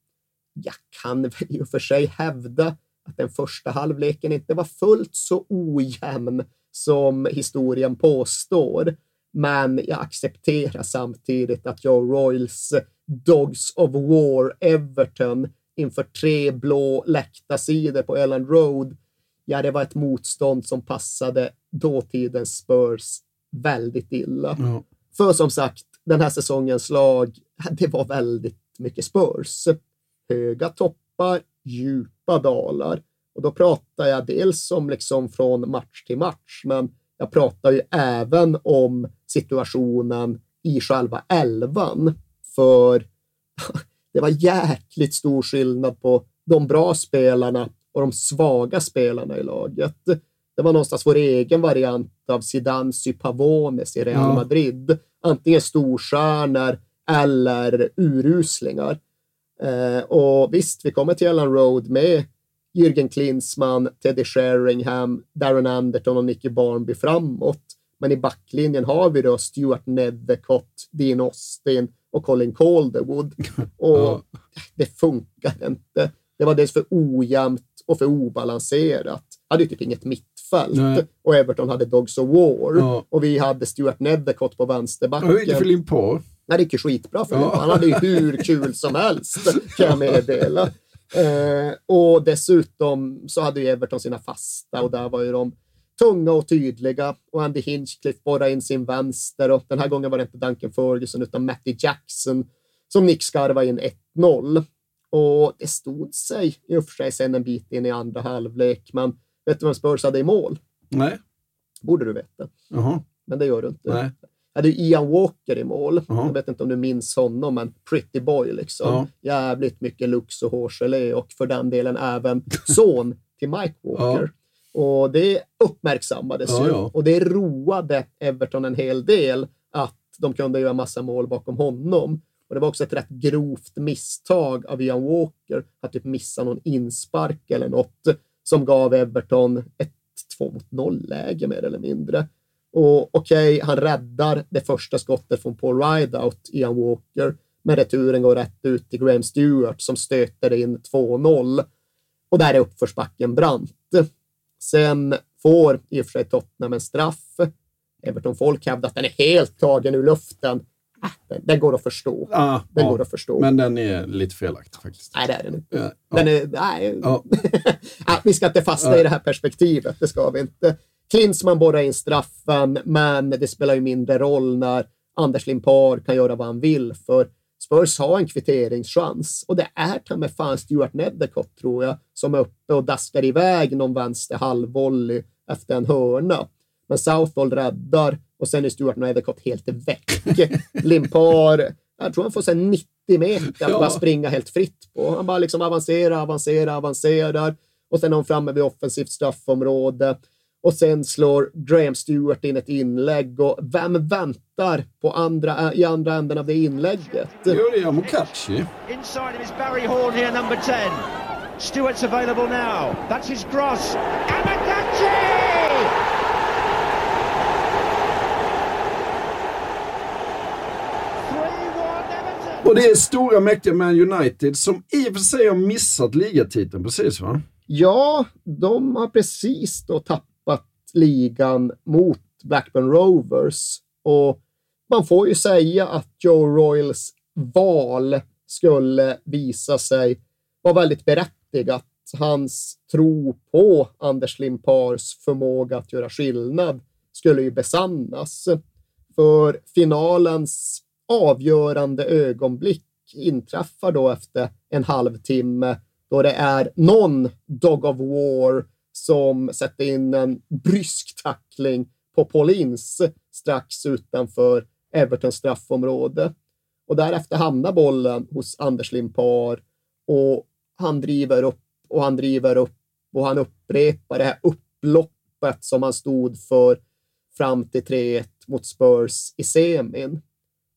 jag kan väl i och för sig hävda att den första halvleken inte var fullt så ojämn som historien påstår. Men jag accepterar samtidigt att Joe Royals Dogs of War Everton inför tre blå läktarsidor på Ellen Road, ja, det var ett motstånd som passade dåtidens Spurs väldigt illa. Ja. För som sagt, den här säsongens lag, det var väldigt mycket Spurs. Höga toppar, djupa dalar. Och då pratar jag dels om liksom från match till match, men jag pratar ju även om situationen i själva elvan. För det var jäkligt stor skillnad på de bra spelarna och de svaga spelarna i laget. Det var någonstans vår egen variant av Zidane Pavones i Real Ja. Madrid. Antingen storstjärnor eller uruslingar. Eh, och visst, vi kommer till Ellen Road med Jürgen Klinsmann, Teddy Sheringham, Darren Anderton och Nicky Barnby framåt. Men i backlinjen har vi då Stuart Nethercott, Dean Austin och Colin Calderwood. Och det funkar inte. Det var dels för ojämnt och för obalanserat. Hade ju typ inget mittfält. Nej. Och Everton hade Dogs of War. Ja. Och vi hade Stuart Nethercott på vänsterbacken. Hur gick det för Limpar? Nej, det gick ju skitbra för Ja. honom. Han hade ju hur kul som helst, kan jag meddela. Eh, och dessutom så hade ju Everton sina fasta och där var ju de tunga och tydliga. Och Andy Hinchcliffe borrade in sin vänster och den här gången var det inte Duncan Ferguson utan Matty Jackson som nickskarvade in 1-0. Och det stod sig i och för sig sen en bit in i andra halvlek, men vet du vem Spurs hade i mål? Nej. Borde du veta. Jaha. Men det gör du inte. Nej. hade ju Ian Walker i mål. Ja. Jag vet inte om du minns honom, men pretty boy liksom. Ja. Jävligt mycket lux och hårgelé och för den delen även son till Mike Walker. Och det uppmärksammades Ja, ju ja. och det roade Everton en hel del att de kunde göra massa mål bakom honom. Och Det var också ett rätt grovt misstag av Ian Walker att typ missa någon inspark eller något som gav Everton ett 2 mot 0-läge mer eller mindre. Och okej, han räddar det första skottet från Paul Rideout, Ian Walker, men returen går rätt ut till Graham Stewart som stöter in 2-0. Och där är uppförsbacken brant. Sen får i och för sig Tottenham en straff. Everton-folk hävdar att den är helt tagen ur luften. Den, den går att förstå. Ah, den ja. går att förstå. Men den är lite felaktig faktiskt. Nej, det är den inte. Ja, Den ja. är, nej, vi ska inte fastna i det här perspektivet, det ska vi inte. Klinsmann borrar in straffen, men det spelar ju mindre roll när Anders Limpar kan göra vad han vill, för Spurs har en kvitteringschans och det är ta med fan Stuart Nethercott, tror jag, som är uppe och daskar iväg någon vänster halvvolley efter en hörna. Men Southall räddar och sen är Stuart Nethercott helt väck. Limpar, jag tror han får sig 90 meter att Ja. bara springa helt fritt på. Han bara liksom avancerar, avancerar, avancerar och sen är de framme vid offensivt straffområde. Och sen slår Graham Stewart in ett inlägg och vem väntar på andra, i andra änden av det inlägget? Jo, det är Mokachi. Inside him is Barry Horn here, number 10. Stewart's available now. That's his cross. Amakachi! Och det är stora mäktiga Man United som i och för sig har missat ligatiteln precis va? Ja, de har precis då tappat ligan mot Blackburn Rovers. Och man får ju säga att Joe Royals val skulle visa sig vara väldigt berättigat. Hans tro på Anders Limpars förmåga att göra skillnad skulle ju besannas. För finalens avgörande ögonblick inträffar då efter en halvtimme då det är någon Dog of War som sätter in en brysk tackling på Paulins strax utanför Evertons straffområde. Och därefter hamnar bollen hos Anders Limpar och han driver upp och han driver upp och han upprepar det här upploppet som han stod för fram till 3-1 mot Spurs i semin.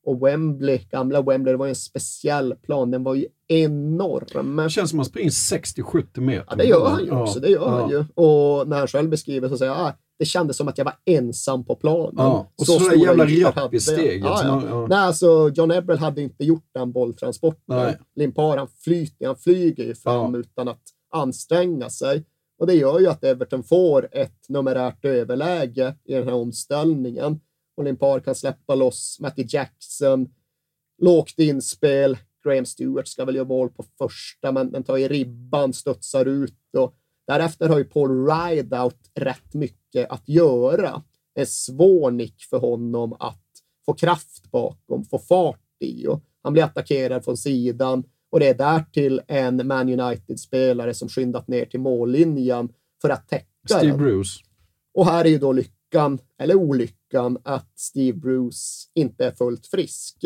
Och Wembley, gamla Wembley, det var ju en speciell plan. Den var ju enorm. Det känns som att han springer 60-70 meter. Ja, det gör han ju också. Det gör ja. han ju. Och när han själv beskriver så säger han ah, det kändes som att jag var ensam på planen. Ja. Och så, så jävla rapp i steget. Ja, ja. ja. Nej, alltså, John Ebrell hade inte gjort den bolltransporten. Limpar, han flyter, han flyger ju fram utan att anstränga sig. Och det gör ju att Everton får ett numerärt överläge i den här omställningen. Och Limpar kan släppa loss Matty Jackson. Lågt inspel. Graham Stewart ska väl göra mål på första, men den tar i ribban, studsar ut. Och därefter har ju Paul Rideout rätt mycket att göra. Det är svår nick för honom att få kraft bakom, få fart i. Och han blir attackerad från sidan och det är därtill en Man United-spelare som skyndat ner till mållinjen för att täcka Steve den. Bruce. Och här är ju då lyckan, eller olyckan, att Steve Bruce inte är fullt frisk.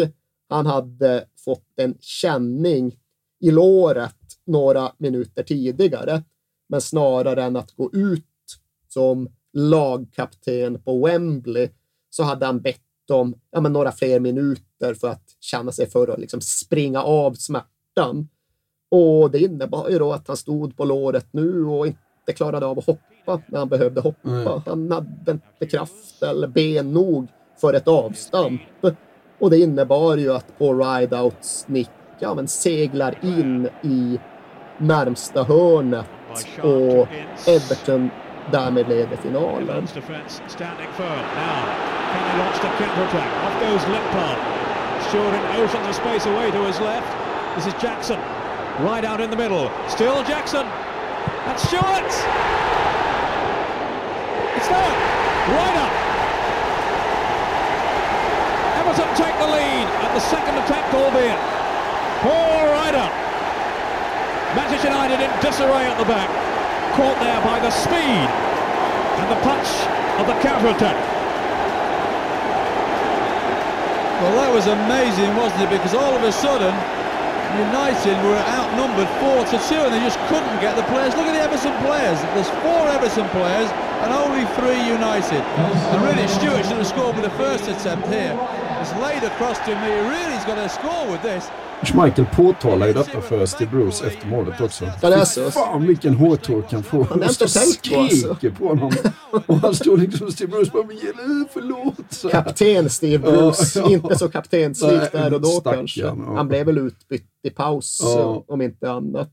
Han hade fått en känning i låret några minuter tidigare, men snarare än att gå ut som lagkapten på Wembley så hade han bett om ja, men några fler minuter för att känna sig för att liksom springa av smärtan. Och det innebar ju då att han stod på låret nu och inte klarade av att hoppa när han behövde hoppa. Mm. Han hade inte kraft eller ben nog för ett avstamp. Och det innebar ju att på Rideouts nick ja, men seglar in i närmsta hörnet och Everton därmed leder finalen. Jackson. Right out in the middle. Still Jackson. That's Stewart. It's there. Right up. Everton take the lead at the second attempt, albeit. Paul Ryder. Manchester United in disarray at the back. Caught there by the speed and the punch of the counter-attack. Well, that was amazing, wasn't it? Because all of a sudden, United were outnumbered four to two, and they just couldn't get the players. Look at the Everton players. There's four Everton players and only three United. And really, Stewart should have scored with the first attempt here. Schmeichel påtalar ju detta för Steve Bruce efter målet också. Ja, det är så. Fan vilken hårtork han får. Han inte Och så tänkt på, alltså. skriker på honom. Och han står liksom Steve Bruce bara "Men gäller förlåt. Kapten Steve Bruce, Ja, ja. inte så kaptenslikt Nej, där och då stackarn, kanske. ja. Han blev väl utbytt i paus Ja. om inte annat.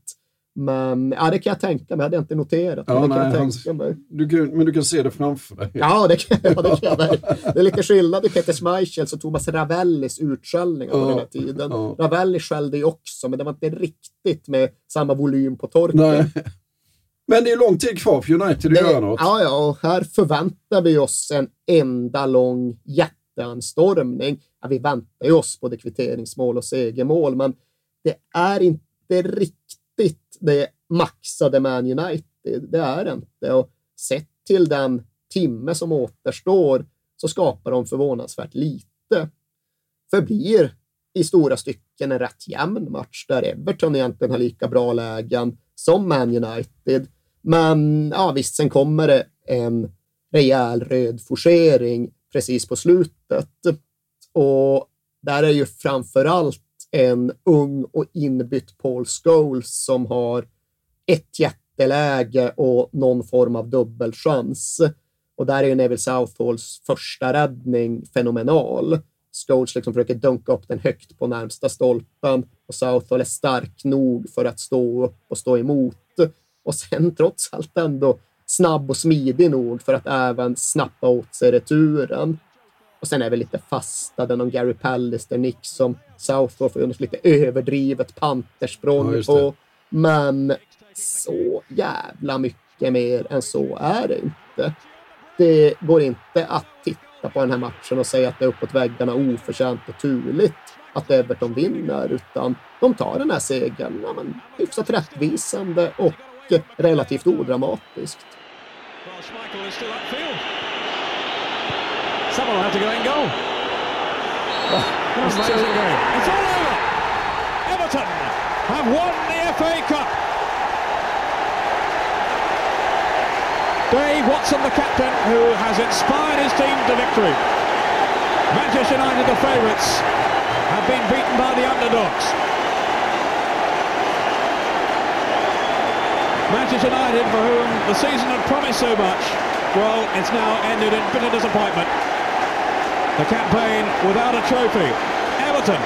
Men ja, det kan jag tänka mig. Jag hade inte noterat. Ja, men det kan nej, jag han- tänka mig. Du kan, men du kan se det framför dig. Ja, det kan, ja, det kan jag. Det är lite skillnad i Peter Schmeichels och Thomas Ravellis utskällningar på Ja, den här tiden. ja. Ravelli skällde ju också, men det var inte riktigt med samma volym på torken. Nej. Men det är lång tid kvar för United att göra något. Ja, ja, och här förväntar vi oss en enda lång jätteanstormning. Ja, vi väntar ju oss både kvitteringsmål och segermål, men det är inte riktigt det maxade Man United. Det är det inte. Och sett till den timme som återstår så skapar de förvånansvärt lite. Förblir i stora stycken en rätt jämn match där Everton egentligen har lika bra lägen som Man United. Men ja, visst, sen kommer det en rejäl röd forcering precis på slutet. Och där är ju framför allt en ung och inbytt Paul Scholes som har ett jätteläge och någon form av dubbelchans. Och där är ju Neville Southhalls första räddning fenomenal. Scholes liksom försöker dunka upp den högt på närmsta stolpen och Southall är stark nog för att stå upp och stå emot. Och sen trots allt ändå snabb och smidig nog för att även snappa åt sig returen. Och sen är vi lite fastade någon Gary Pallister, Nick som Southall får lite överdrivet pantersprång Ja, på. Men så jävla mycket mer än så är det inte. Det går inte att titta på den här matchen och säga att det är uppåt väggarna oförtjänt och turligt att Everton vinner, utan de tar den här segern ja, men, hyfsat rättvisande och relativt odramatiskt. Upfield. Someone will have to go in goal. Oh, amazing game. It's all over. Everton have won the FA Cup. Dave Watson, the captain, who has inspired his team to victory. Manchester United, the favourites, have been beaten by the underdogs. Manchester United, for whom the season had promised so much, well, it's now ended in bitter disappointment. The campaign without a trophy. Everton,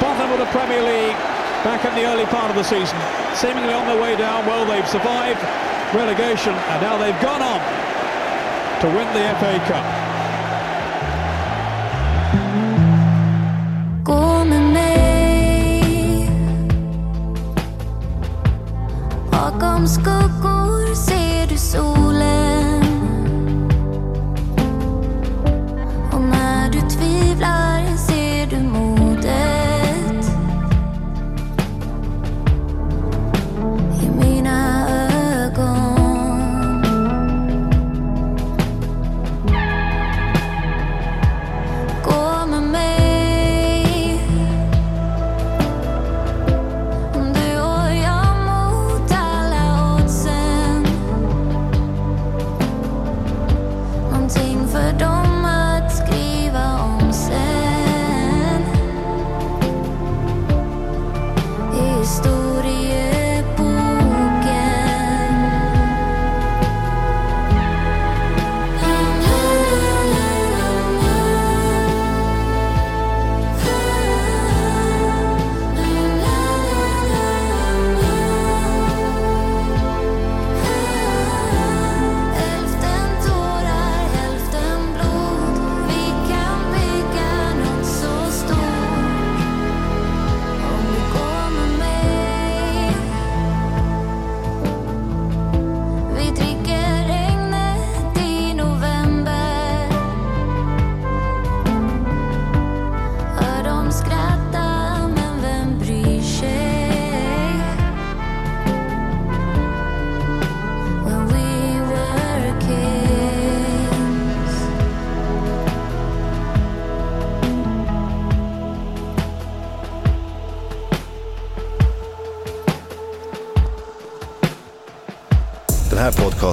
bottom of the Premier League, back in the early part of the season, seemingly on their way down. Well, they've survived relegation, and now they've gone on to win the FA Cup.